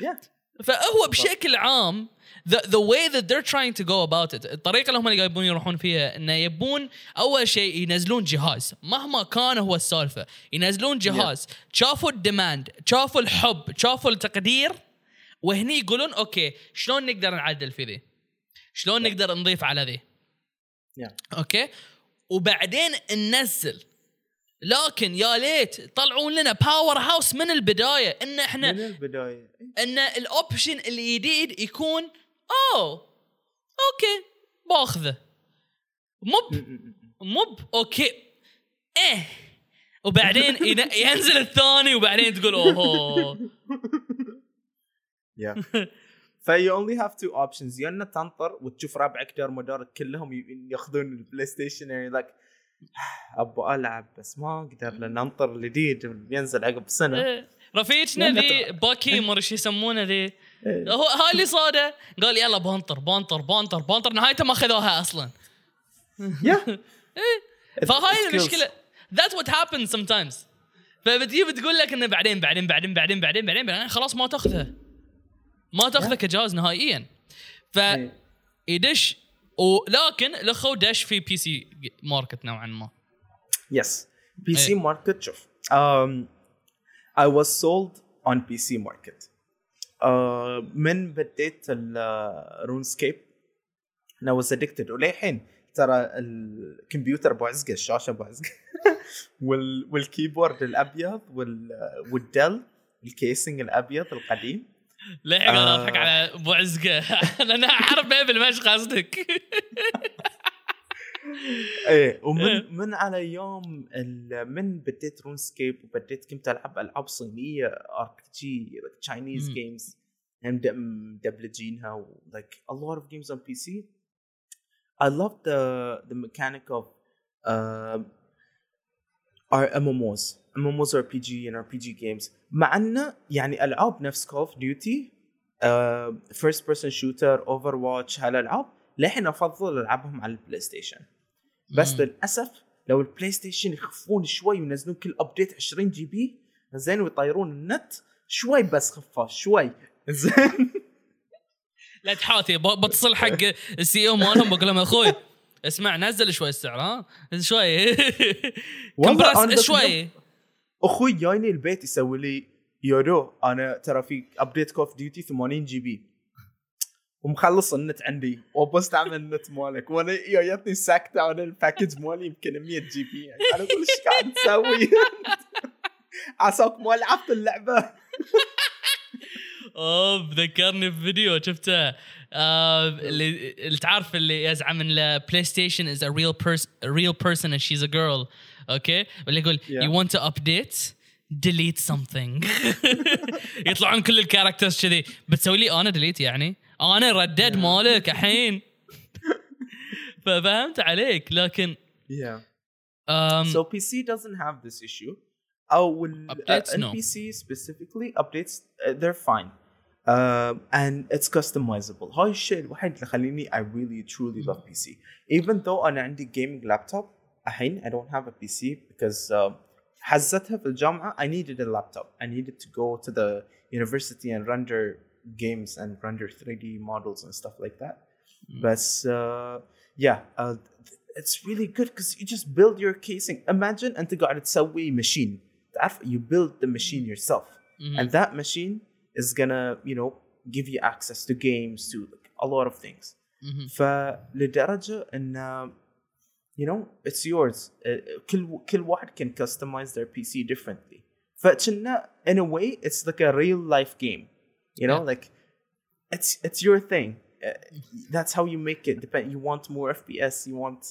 Yeah. فهو بشكل عام the, the way that they're trying to go about it الطريقة اللي هم اللي يبون يروحون فيها انه يبون أول شيء ينزلون جهاز. مهما كان هو السالفة ينزلون جهاز. شافوا ال demand شافوا الحب شافوا التقدير. وهني يقولون أوكي شلون نقدر نعدل في ذي؟ شلون نقدر نضيف على ذي؟ Yeah. أوكي؟ وبعدين ننزل. لكن يا ليت طلعون لنا powerhouse من البداية. إن إحنا من البداية. إن ال option الجديد يكون أوه أوكي باخذه. مب مب أوكي. إيه. وبعدين ين- *laughs* ينزل الثاني وبعدين تقول اوه *laughs* Yeah. فيو only have two options يا انك تنطر وتشوف ربعك دار مدارك كلهم ياخذون البلاي ستيشن يعني لك أبغى العب بس ما أقدر لأن انطر الجديد ينزل عقب سنه إيه. رفيجنا لأن ذي باكي مر شو يسمونه ذي إيه. هو هاي اللي صاده قال يلا بنطر بنطر بنطر بنطر نهايته ما خذوها أصلا. It- فهاي. المشكلة that's what happens sometimes فبتجي بتقول لك انه بعدين بعدين بعدين بعدين بعدين بعدين, بعدين خلاص ما تاخذها ما تاخذه كجهاز نهائيا ف إيه. يدش ولكن الاخو دش في PC market نوعا ما Yes. PC إيه. market شوف. I was sold on PC market. Uh, من بديت ال RuneScape I was addicted وللحين ترى الكمبيوتر ابو عزقه الشاشة ابو عزقه *laughs* وال وال keyboard الأبيض وال والدل ال casing الأبيض القديم للحين أنا آه. اضحك على ابو عزقه لأن *laughs* اعرف ما بالمش قصدك *laughs* إيه ومن إيه. من على يوم من بديت RuneScape وبديت كنت ألعب ألعاب صينية RPG Chinese. games مدبلجينها و like a lot of games on PC I love the the mechanic of uh, our MMOs MMOs RPG and RPG games. مع انه يعني ألعاب نفس Call of Duty uh, first person shooter Overwatch هالألعاب للحين أفضل ألعبهم على ال PlayStation بس مم. للأسف لو ال PlayStation يخفون شوي وينزلون كل update 20 GB زين ويطيرون النت شوي بس خفاف شوي. *laughs* زين. لا تحاتي بتصل حق السي أو مالهم بقول لهم أخوي اسمع نزل شوي السعر ها؟ شوي. كمبرس شوي. أخوي جايني البيت يسوي لي يورو. أنا ترى في ابديت كوف ديوتي 80 جي بي. ومخلص النت عندي. وبستعمل النت مالك. وأنا جايتني ساكتة على الباكج مالي يمكن 100 جي بي يعني. أنا أقول إيش قاعد تسوي؟ عساك ما لعبت اللعبة. أوه ذكرني بفيديو شفته. آه اللي تعرف اللي يزعم إن PlayStation is real person a real person and she's a girl. اوكي واللي يقول Yeah. you want to update delete something يطلعون كل الكاركترز كذي بتسوي لي انا ديليت يعني انا ردد مالك الحين ففهمت عليك لكن yeah um, so PC doesn't have this issue او ال Updates, uh, no. NPC specifically updates uh, they're fine um, and it's customizable هاي الشيء الوحيد اللي خليني I really truly love PC even though انا عندي gaming laptop الحين I don't have a PC because um, حزتها في الجامعة I needed a laptop I needed to go to the university and render games and render 3D models and stuff like that but uh, yeah uh, it's really good because you just build your casing imagine انت قاعد تسوي machine تعرف you build the machine yourself Mhm. and that machine is gonna you know give you access to games to like, a lot of things مهم. فلدرجة ان you know it's yours uh, كل كل واحد can customize their PC differently فكنا in a way it's like a real life game you know Yeah. like it's it's your thing Uh, that's how you make it depend you want more FPS you want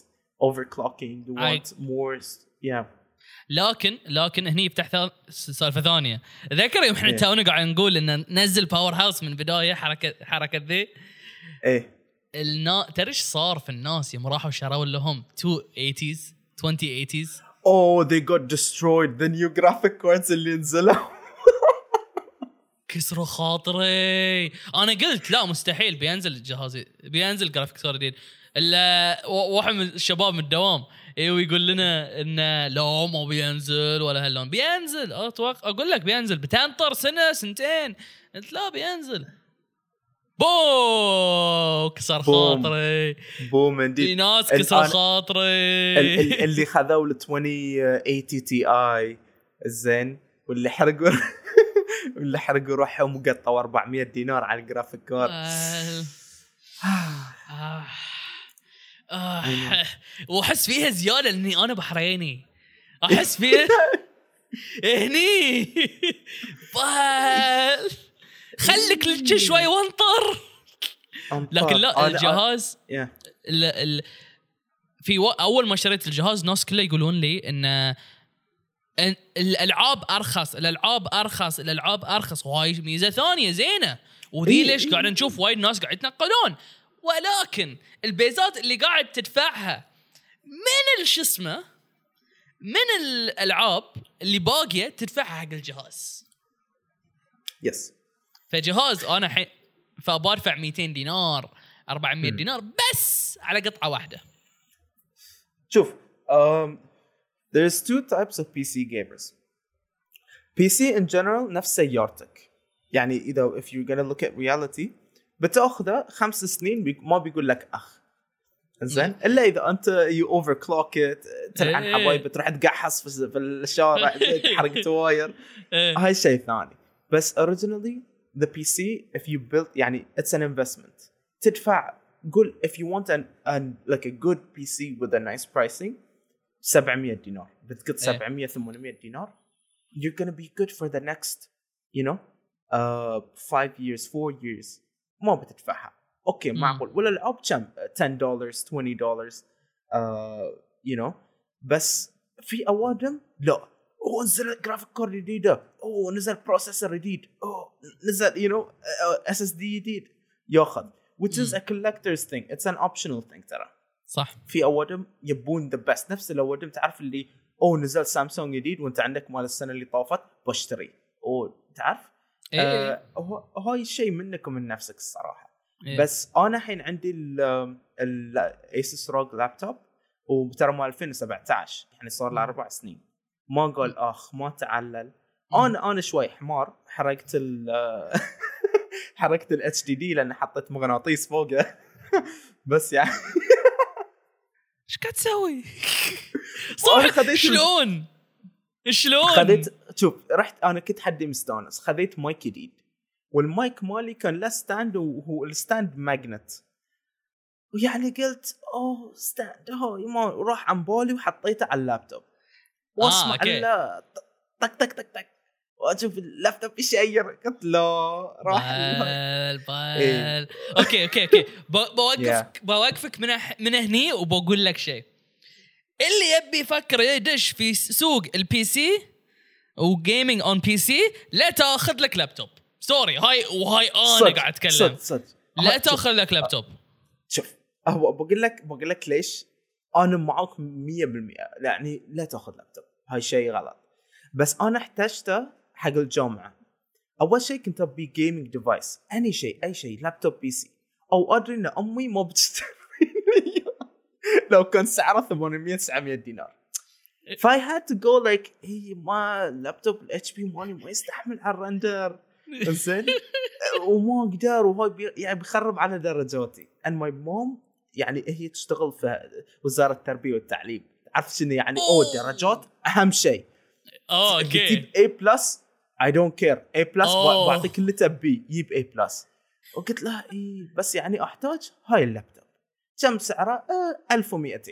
overclocking you I- want more s- yeah لكن لكن هني يفتح ثا- سالفه ثانيه ذكر يوم احنا إيه. تونا قاعد نقول ان نزل باور هاوس من بدايه حركه حركه ذي ايه النا... تدري إيش صار في الناس يوم راحوا شروا لهم 2 80s 20 80s oh they got destroyed. The new graphic cards اللي نزلوا. كسروا خاطري. أنا قلت لا مستحيل. بينزل الجهاز بينزل graphic card جديد الا واحد من الشباب من الدوام أيوه يقول لنا انه لا ما بينزل ولا هاللون. بينزل. أتوقع أقول لك بينزل. بتنطر سنة سنتين. قلت لا بينزل. بو كسر. خاطري boom في indeed ناس كسر خاطري ال- ال- اللي خذوا ال 2080 Ti زين واللي حرقوا *laughs* واللي حرقوا روحهم وقطوا 400 دينار على الجرافيك كارد آه. *sighs* آه. آه. *laughs* وأحس فيها زيادة لأني أنا بحريني أحس فيها *laughs* هني ف- خليك شوي وانطر. لكن لا الجهاز. ال ال في و... أول ما شريت الجهاز الناس كلها يقولون لي إن الألعاب أرخص الألعاب أرخص الألعاب أرخص. وهاي ميزة ثانية زينة. وذي إيه، ليش إيه، قاعد. نشوف وايد ناس قاعد يتنقلون؟ ولكن البيزات اللي قاعد تدفعها من شو اسمه؟ من الألعاب اللي باقية تدفعها حق الجهاز. يس فجهاز أنا حين فبدفع 200 دينار 400 مم. دينار بس على قطعة واحدة. شوف um, there's two types of PC gamers. PC in general نفس سيارتك. يعني إذا if you're gonna look at reality بتاخذه خمس سنين بي ما بيقول لك أخ. زين إلا إذا أنت you overclock it تلعن إيه. حبايب تروح تقحص في الشارع *laughs* تحرق تواير إيه. هاي شيء ثاني. بس originally the PC if you built يعني it's an investment تدفع قول if you want an, an like a good PC with a nice pricing 700 دينار بتقط 700 800 دينار you're gonna be good for the next you know uh, five years four years ما بتدفعها اوكي مم. معقول ولا الالعاب كم 10 دولار 20 دولار uh, you know بس في اوادم لا اوه نزل graphic card جديدة. اوه نزل processor جديد. اوه نزل you know SSD جديد. ياخذ. Which is a collector's thing. It's an optional thing ترى. صح. في اوادم يبون the best نفس الاوادم تعرف اللي اوه نزل سامسونج جديد وانت عندك مال السنة اللي طافت بشتري. اوه تعرف؟ إيه. آه هو هاي الشيء منك ومن نفسك الصراحة. إيه. بس أنا الحين عندي ال- ال Asus ROG laptop وترى مال 2017 يعني صار له أربع سنين. ما قال آخ ما تعلل. أنا أنا شوي حمار حرقت ال *laughs* حرقت ال HDD لأن حطيت مغناطيس فوقه. *laughs* بس يعني. إيش قاعد تسوي؟ *laughs* صح شلون؟ شلون؟ خذيت شوف رحت أنا كنت حدي مستانس. خذيت مايك جديد. والمايك مالي كان له stand وهو ال stand magnet. ويعني قلت أوه stand هو ما راح عن بالي وحطيته على اللابتوب. واسمع. الا طق طق طق طق. وأشوف اللابتوب يشير قلت لا راح بال بال. إيه. okay okay okay. *laughs* Yeah. بوقفك بوقفك من من هني وبقول لك شيء. اللي يبي يفكر يدش في سوق ال PC و gaming on PC لا تأخذ لك لابتوب sorry هاي وهاي أنا صدق، قاعد أتكلم. صدق صدق. لا تأخذ لك لابتوب شوف هو بقول لك بقول لك ليش أنا معاك 100% يعني لا تأخذ لابتوب. هاي شيء غلط. بس أنا احتجته حق الجامعة. أول شيء كنت أبي gaming device any شيء أي شيء. laptop PC أو أدري إن أمي ما بتشتري. لو كان سعره 800 900 دينار. ف I had to go like هي my laptop ال HP مالي ما يستحمل على ال render *laughs* زين وما أقدر. وهاي بي يعني بيخرب على درجاتي. And my mom يعني هي تشتغل في وزارة التربية والتعليم. تعرف شنو يعني؟ أو أوه. الدرجات أهم شيء. آه okay. تجيب A plus I don't care A plus. بعطيك اللي تبيه جيب A plus وقلت لها اي بس يعني أحتاج هاي اللابتوب. كم سعره؟ آه 1200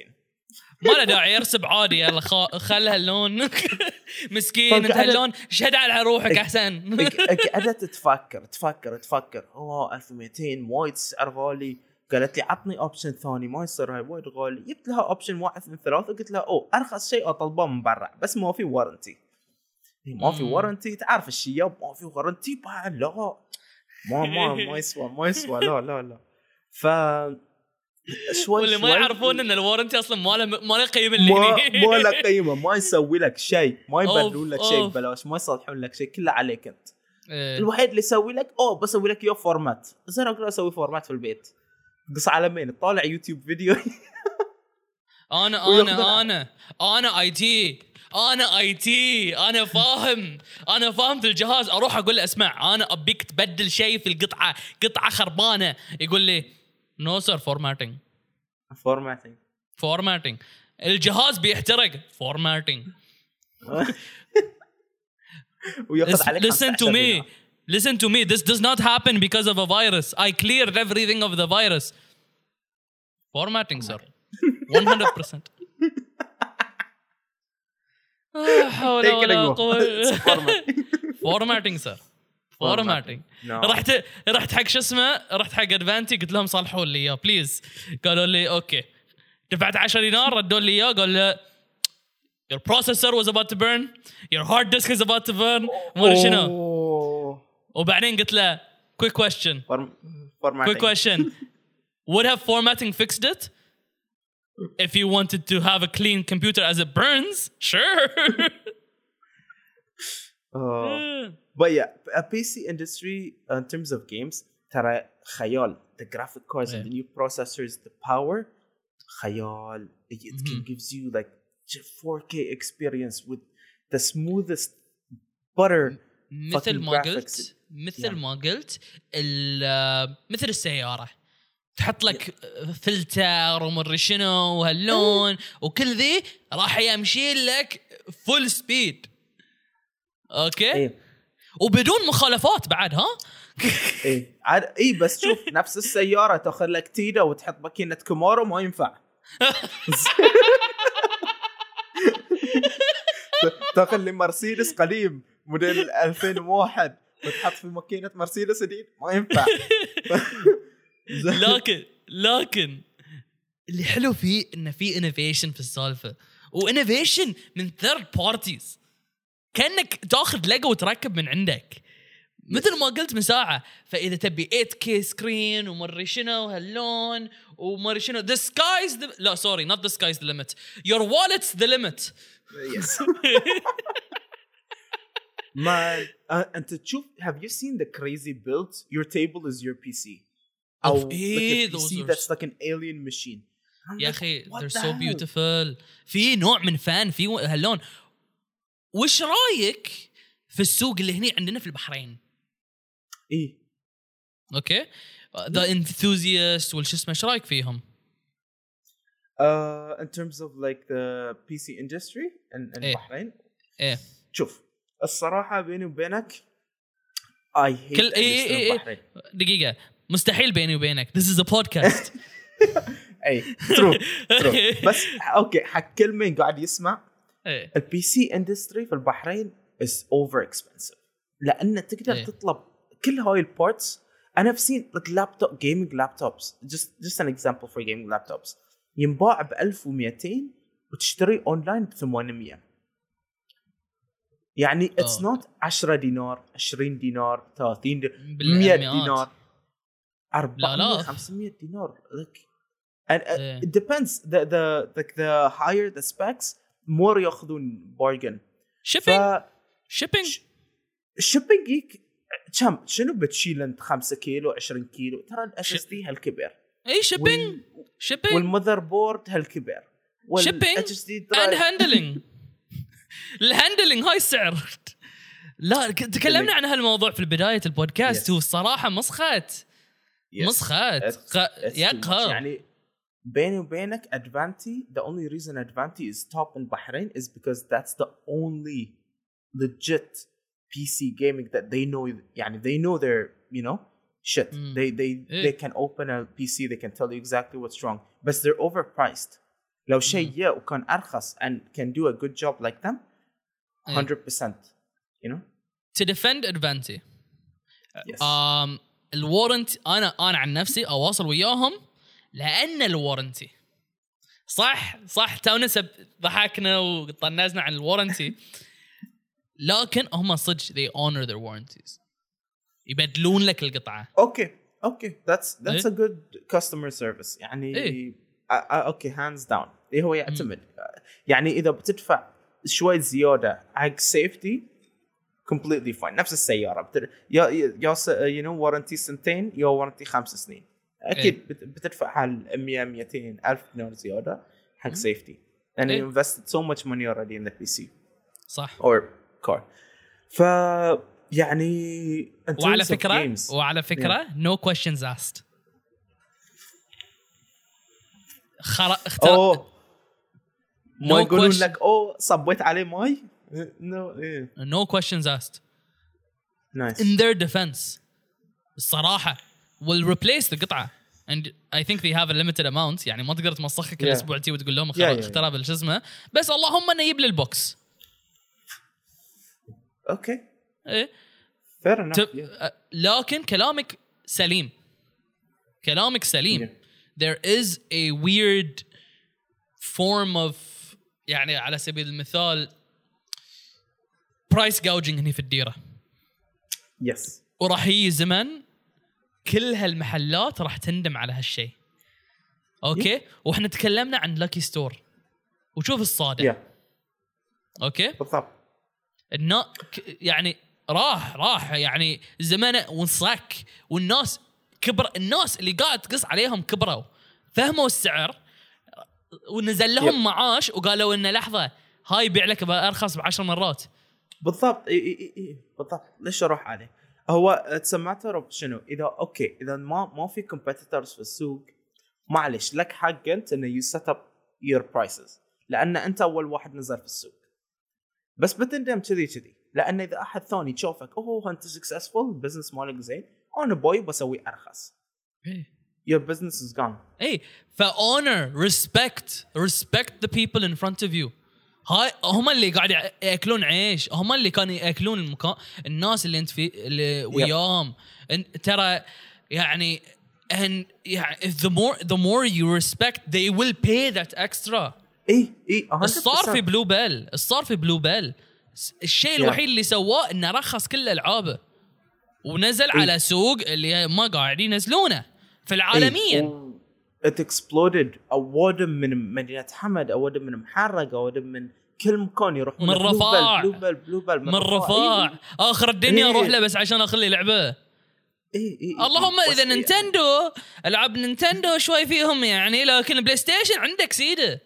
ما له داعي يرسب عادي يلا خ- خلها اللون. *laughs* مسكين انت هاللون شهد على روحك أحسن. قعدت تفكر تفكر تفكر. أوه 1200 وايد سعر غالي. قالت لي عطني option ثاني ما يصير هاي وايد غالي. جبت لها option واحد اثنين ثلاثة قلت لها أوه أرخص شيء أطلبه من برا بس ما في warranty ما في. warranty تعرف الشياب ما في warranty بعد لا. ما ما ما يسوى ما يسوى. لا لا لا. ف شوي واللي ما يعرفون إن ال warranty أصلا ما له ما له قيمة ما اللي ما له قيمة. ما يسوي لك شيء ما يبدلون لك شيء. ببلاش ما يصلحون لك شيء كله عليك أنت. إيه. الوحيد اللي يسوي لك أوه بسوي لك اياه format زين أقدر أسوي format في البيت. قص على مين؟ طالع يوتيوب فيديو. أنا *laughs* أنا أنا أنا IT أنا IT أنا فاهم أنا فاهم في الجهاز. أروح أقول له اسمع أنا أبيك تبدل شيء في القطعة قطعة خربانة. يقول لي no sir formatting formatting formatting الجهاز بيحترق. formatting *laughs* وياخذ عليك listen to 15 me. listen to me this does not happen because of a virus i cleared everything of the virus formatting sir 100% لا حول Take it ولا and go. It's قوة formatting. فورماتنج سر فورماتنج No. رحت رحت حق شو اسمه رحت حق ادفانتي قلت لهم صلحوا لي اياه بليز قالوا لي اوكي دفعت 10 دينار ردوا لي اياه قال له your processor was about to burn your hard disk is about to burn ما ادري شنو أوه. وبعدين قلت له quick question Form- formatting. quick question would have formatting fixed it if you wanted to have a clean computer as it burns sure *laughs* Oh. But yeah, a PC industry in terms of games ترى خيال the graphic cards and the new processors the power خيال it it can gives you like j- 4K experience with the smoothest butter مثل ما. قلت مثل Yeah. ما قلت مثل السيارة. تحط لك فلتر ومدري شنو وهاللون وكل ذي راح يمشي لك full speed okay؟ إيه. وبدون مخالفات بعد ها؟ إيه. عاد إيه بس شوف نفس السيارة تاخذ لك تيدا وتحط ماكينة كامارو ما ينفع. *laughs* *laughs* تاخذ لي مرسيدس قديم. موديل 2001 وتحط في ماكينة مرسيدس جديد؟ ما ينفع. *laughs* لكن لكن اللي حلو فيه إنه في innovation في السالفة. و innovation من third parties كأنك تاخذ ليغو وتركب من عندك. مثل ما قلت من ساعة فإذا تبي 8K screen ومري شنو هاللون ومري شنو the sky's لا sorry not the sky's the limit your wallet's the limit yes ما أنت تشوف have you seen the crazy build your table is your PC oh I do see that's like an alien machine يا أخي they're so beautiful في نوع من fun في هاللون وش رأيك في السوق اللي هنا عندنا في البحرين؟ اي okay. the enthusiast وش اسمه إيش رأيك فيهم؟ in terms of like the PC in البحرين إيه. شوف الصراحة بيني وبينك I hate كل- إيه، industry إيه،. دقيقة. مستحيل بيني وبينك. This is a podcast. *laughs* إي true true *laughs* بس okay حق كل من قاعد يسمع. ال PC industry في البحرين is over expensive لأن تقدر إيه. تطلب كل هاي ال parts أنا I've seen like laptop gaming laptops. Just just an example for gaming laptops. ينباع ب 1200 وتشتري اونلاين ب 800 يعني it's. not 10 دينار 20 دينار 30 دينار 100 بالمئات. دينار. 400 لا. 500 دينار. Like and uh, it depends. The the like the higher the specs more ياخذون bargain. ف shipping shipping يك كم؟ شنو بتشيل انت؟ 5 كيلو 20 كيلو؟ ترى ال SSD هالكبر اي shipping shipping وال motherboard هالكبر دي and handling ال handling هاي السعر لا تكلمنا عن هالموضوع في بدايه ال podcast Yes. هو الصراحه مسخت مسخت ق- يقهر يعني بيني وبينك ادفانتي the only reason ادفانتي is top in Bahrain is because that's the only legit PC gaming that they know يعني they know their you know shit Mm. they they إيه. they can open a PC they can tell you exactly what's wrong but they're overpriced لو شيء جاء وكان ارخص and can do a good job like them إيه. 100% you know? To defend advantage yes. um, الورنت أنا أنا عن نفسي أواصل وياهم لأن الورنتي صح؟ صح. تونا ضحكنا وطنزنا عن الورنتي لكن هم صدق they honor their warranties. يبدلون لك القطعة. okay okay that's that's إيه. a good customer service. يعني إيه. okay hands down إيه هو يعتمد. يعني إذا بتدفع شوي زيادة حق safety completely fine. نفس السيارة. بت... يا يا you know warranty سنتين يا warranty خمس سنين. أكيد إيه. بت- بتدفع حال 100 200 ألف دينار زيادة حق. safety لأن إيه. you invested so much money already in the PC صح. Or car. ف يعني وعلى فكره games- وعلى فكرة no questions asked. خر... اختار اوه ما No يقولون question. لك أوه صبيت عليه ماي؟ no إيه. No questions asked. nice in their defense الصراحة will replace القطعه and I think they have a limited amount. يعني ما تقدر تمسخها كل Yeah. أسبوع تي وتقول لهم Yeah, yeah, yeah. شو اسمه بس اللهم إنه يجيب لي ال box. okay إيه؟ fair ت- لكن كلامك سليم. كلامك سليم. There is a weird form of يعني على سبيل المثال price gouging هني في الديرة. yes وراح يجي زمن كل هالمحلات راح تندم على هالشيء. okay؟ وإحنا تكلمنا عن Lucky Store وشوف الصار فيه okay؟ بالضبط. النا يعني راح راح. يعني زمانه وانصك والناس كبر الناس اللي قاعد تقص عليهم كبروا. فهموا السعر. ونزل لهم yep. معاش وقالوا إنه لحظة هاي بيع لك بارخص بعشر مرات. بالضبط إي إي إي بالضبط. ليش أروح عليه؟ هو it's matter شنو؟ إذا okay إذا ما ما في competitors في السوق معلش لك حق أنت إنه you set up your prices لأن أنت أول واحد نزل في السوق. بس بتندم كذي كذي. لأن إذا أحد ثاني يشوفك أوه أنت successful ال business مالك زين أنا بوي بسوي أرخص. Your business is gone. if owner respect respect the people in front of you هاي هم اللي قاعد يأكلون عيش. هم اللي كانوا يأكلون المكان الناس اللي انت في اللي وياهم. ترى يعني and يعني if the more the more you respect they will pay that extra. اي اي 100% الصار في Blue Bell الصار في Blue Bell الشيء Yeah. الوحيد اللي سواه إنه رخص كل ألعابه. ونزل إيه. على سوق اللي ما قاعد ينزلونه. في العالميا it exploded اوادم من مدينة حمد اوادم من محرق اوادم من كل مكان يروحون من رفاع. Blue Bell Bell- Blue Bell من رفاع. إيه. آخر الدنيا إيه. أروح له بس عشان اخذ لي لعبه اي اي اللهم إذا Nintendo العاب Nintendo شوي فيهم يعني لكن PlayStation عندك سيدة.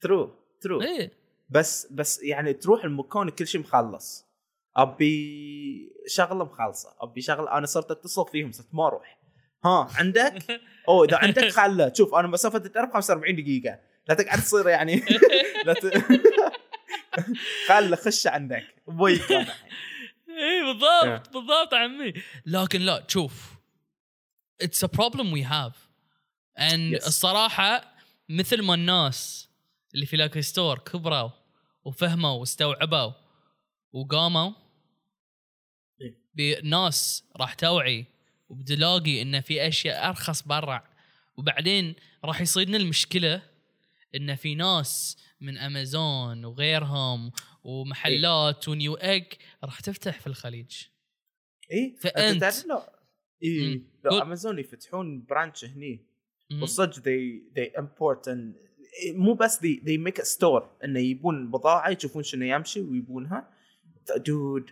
true true إيه. بس بس يعني تروح المكان كل شيء مخلص. أبي شغلة مخلصة. أبي شغلة أنا صرت أتصل فيهم صرت ما أروح. ها *laughs* عندك؟ اوه إذا *laughs* عندك خلة شوف أنا مسافة الدرب 45 دقيقة لا تقعد تصير يعني *laughs* لا ت... خلة خش عندك أبوي. إيه بالضبط بالضبط عمي لكن لا شوف it's a problem we have and. الصراحة مثل ما الناس اللي في Lucky Store كبروا وفهموا واستوعبوا وقاموا إيه. بناس راح توعي وبتلاقي ان في أشياء أرخص برا وبعدين راح يصيدنا المشكلة ان في ناس من أمازون وغيرهم ومحلات و new age راح تفتح في الخليج إي فأنت- أنت تعرف لو إي. لو. أمازون يفتحون branch هني. والصدق they they import and مو بس they they make a store إنه يبون بضاعة يشوفون شنو يمشي ويبونها dude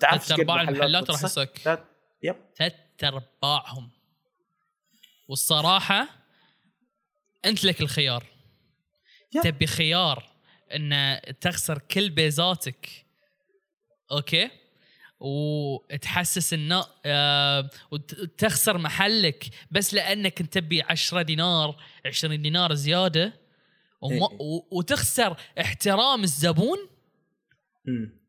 تعرف ثلاث أرباع المحلات راح. ثلاث- yep ثلاث ارباعهم والصراحة أنت لك الخيار يب. تبي خيار إن تخسر كل بيزاتك أوكي وتحسس إنه آه وتخسر محلك بس لأنك أنت تبي 10 دينار 20 دينار زيادة وما إيه. و- وتخسر احترام الزبون.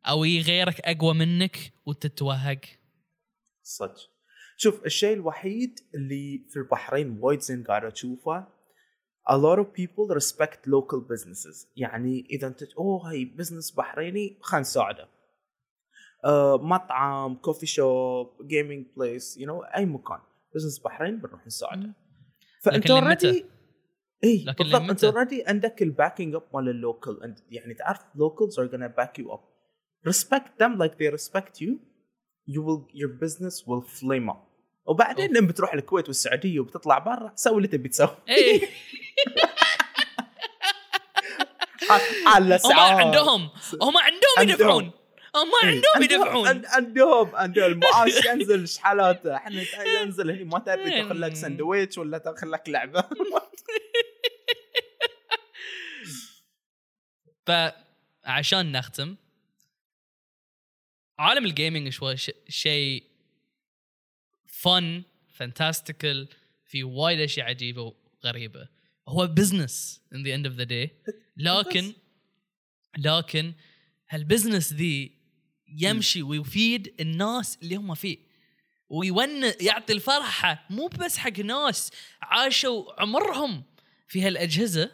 أو يجي غيرك أقوى منك وتتوهق صدق شوف الشيء الوحيد اللي في البحرين وايد زين قاعد أشوفه a lot of people respect local businesses. يعني إذا أنت أوه هاي business بحريني خلينا نساعده. آه مطعم coffee shop gaming place you know أي مكان. business بحرين بنروح نساعده. فأنت؟ already اي بالضبط أنت؟ already عندك ال backing up مال ال local يعني تعرف locals are gonna back you up. respect them like they respect you. you will your business will flame up. وبعدين لما بتروح الكويت والسعودية وبتطلع برا سوي اللي تبي تسوي. إيه. *laughs* على هم عندهم. هم عندهم. يدفعون. هم إيه. عندهم يدفعون. عند- عندهم عندهم. *laughs* المعاش ينزل شحالاته إحنا ينزل هني ما تبي تاخذ لك إيه. سندويتش ولا تاخذ لك لعبة. *laughs* فعشان نختم عالم ال gaming شوي شيء fun fantastical في وايد أشياء عجيبة وغريبة. هو business in the end of the day لكن لكن هال business ذي يمشي ويفيد الناس اللي هم فيه. ويون يعطي الفرحة مو بس حق ناس عاشوا عمرهم في هالأجهزة.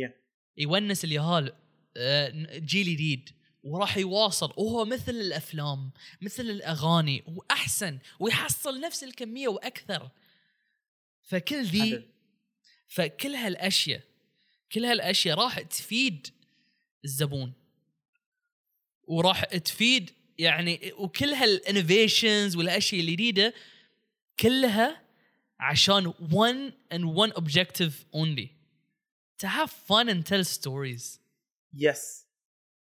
Yeah. يونس اليهال آه، جيل جديد وراح يواصل وهو مثل الأفلام مثل الأغاني وأحسن ويحصل نفس الكمية وأكثر. فكل ذي فكل هالأشياء كل هالأشياء راح تفيد الزبون. وراح تفيد يعني وكل هالانوفيشنز والأشياء الجديده كلها عشان one and one objective only. To have fun and tell stories. Yes,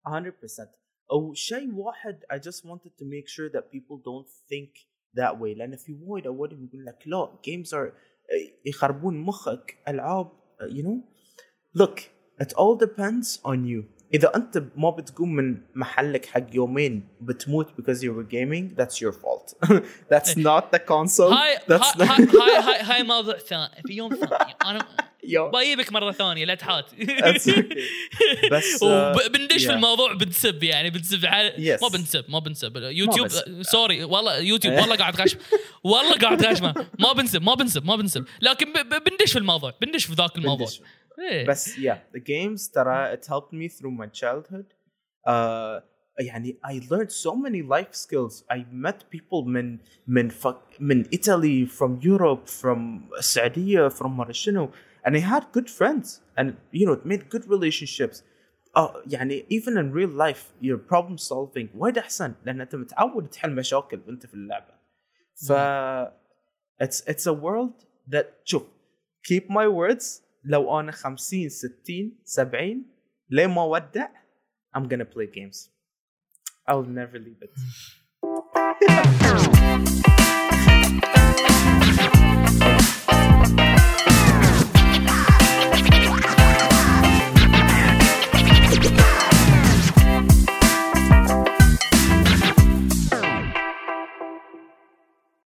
100%. أو شيء واحد I just wanted to make sure that people don't think that way لأن في وايد أول يقول لك لا games are يخربون مخك ألعاب you know look it all depends on you إذا أنت ما بتقوم من محلك حق يومين بتموت because you were gaming that's your fault *laughs* that's not the console هاي that's هاي هاي هاي, هاي موضوع ثاني في يوم ثاني انا *laughs* Yo. بجيبك مرة ثانية لا تحات. *laughs* بس آه، وبندش في yeah. الموضوع بنسب يعني بنسب على. ما بنسب ما بنسب YouTube. sorry والله يوتيوب والله قاعد غش *laughs* والله قاعد غش ما بنسب ما بنسب ما بنسب لكن بندش في الموضوع بندش في ذاك الموضوع. إيه. بس yeah the games ترى helped me through my childhood uh, يعني I learned so many life skills I met people من من من Italy from Europe from السعودية from ما شنو and I had good friends and you know made good relationships uh, يعني even in real life your problem solving وايد أحسن لأن أنت متعود تحل مشاكل وأنت في اللعبة ف it's it's a world that شوف keep my words لو انا 50 60 70 ليه ما ودع I'm gonna play games I'll never leave it *laughs*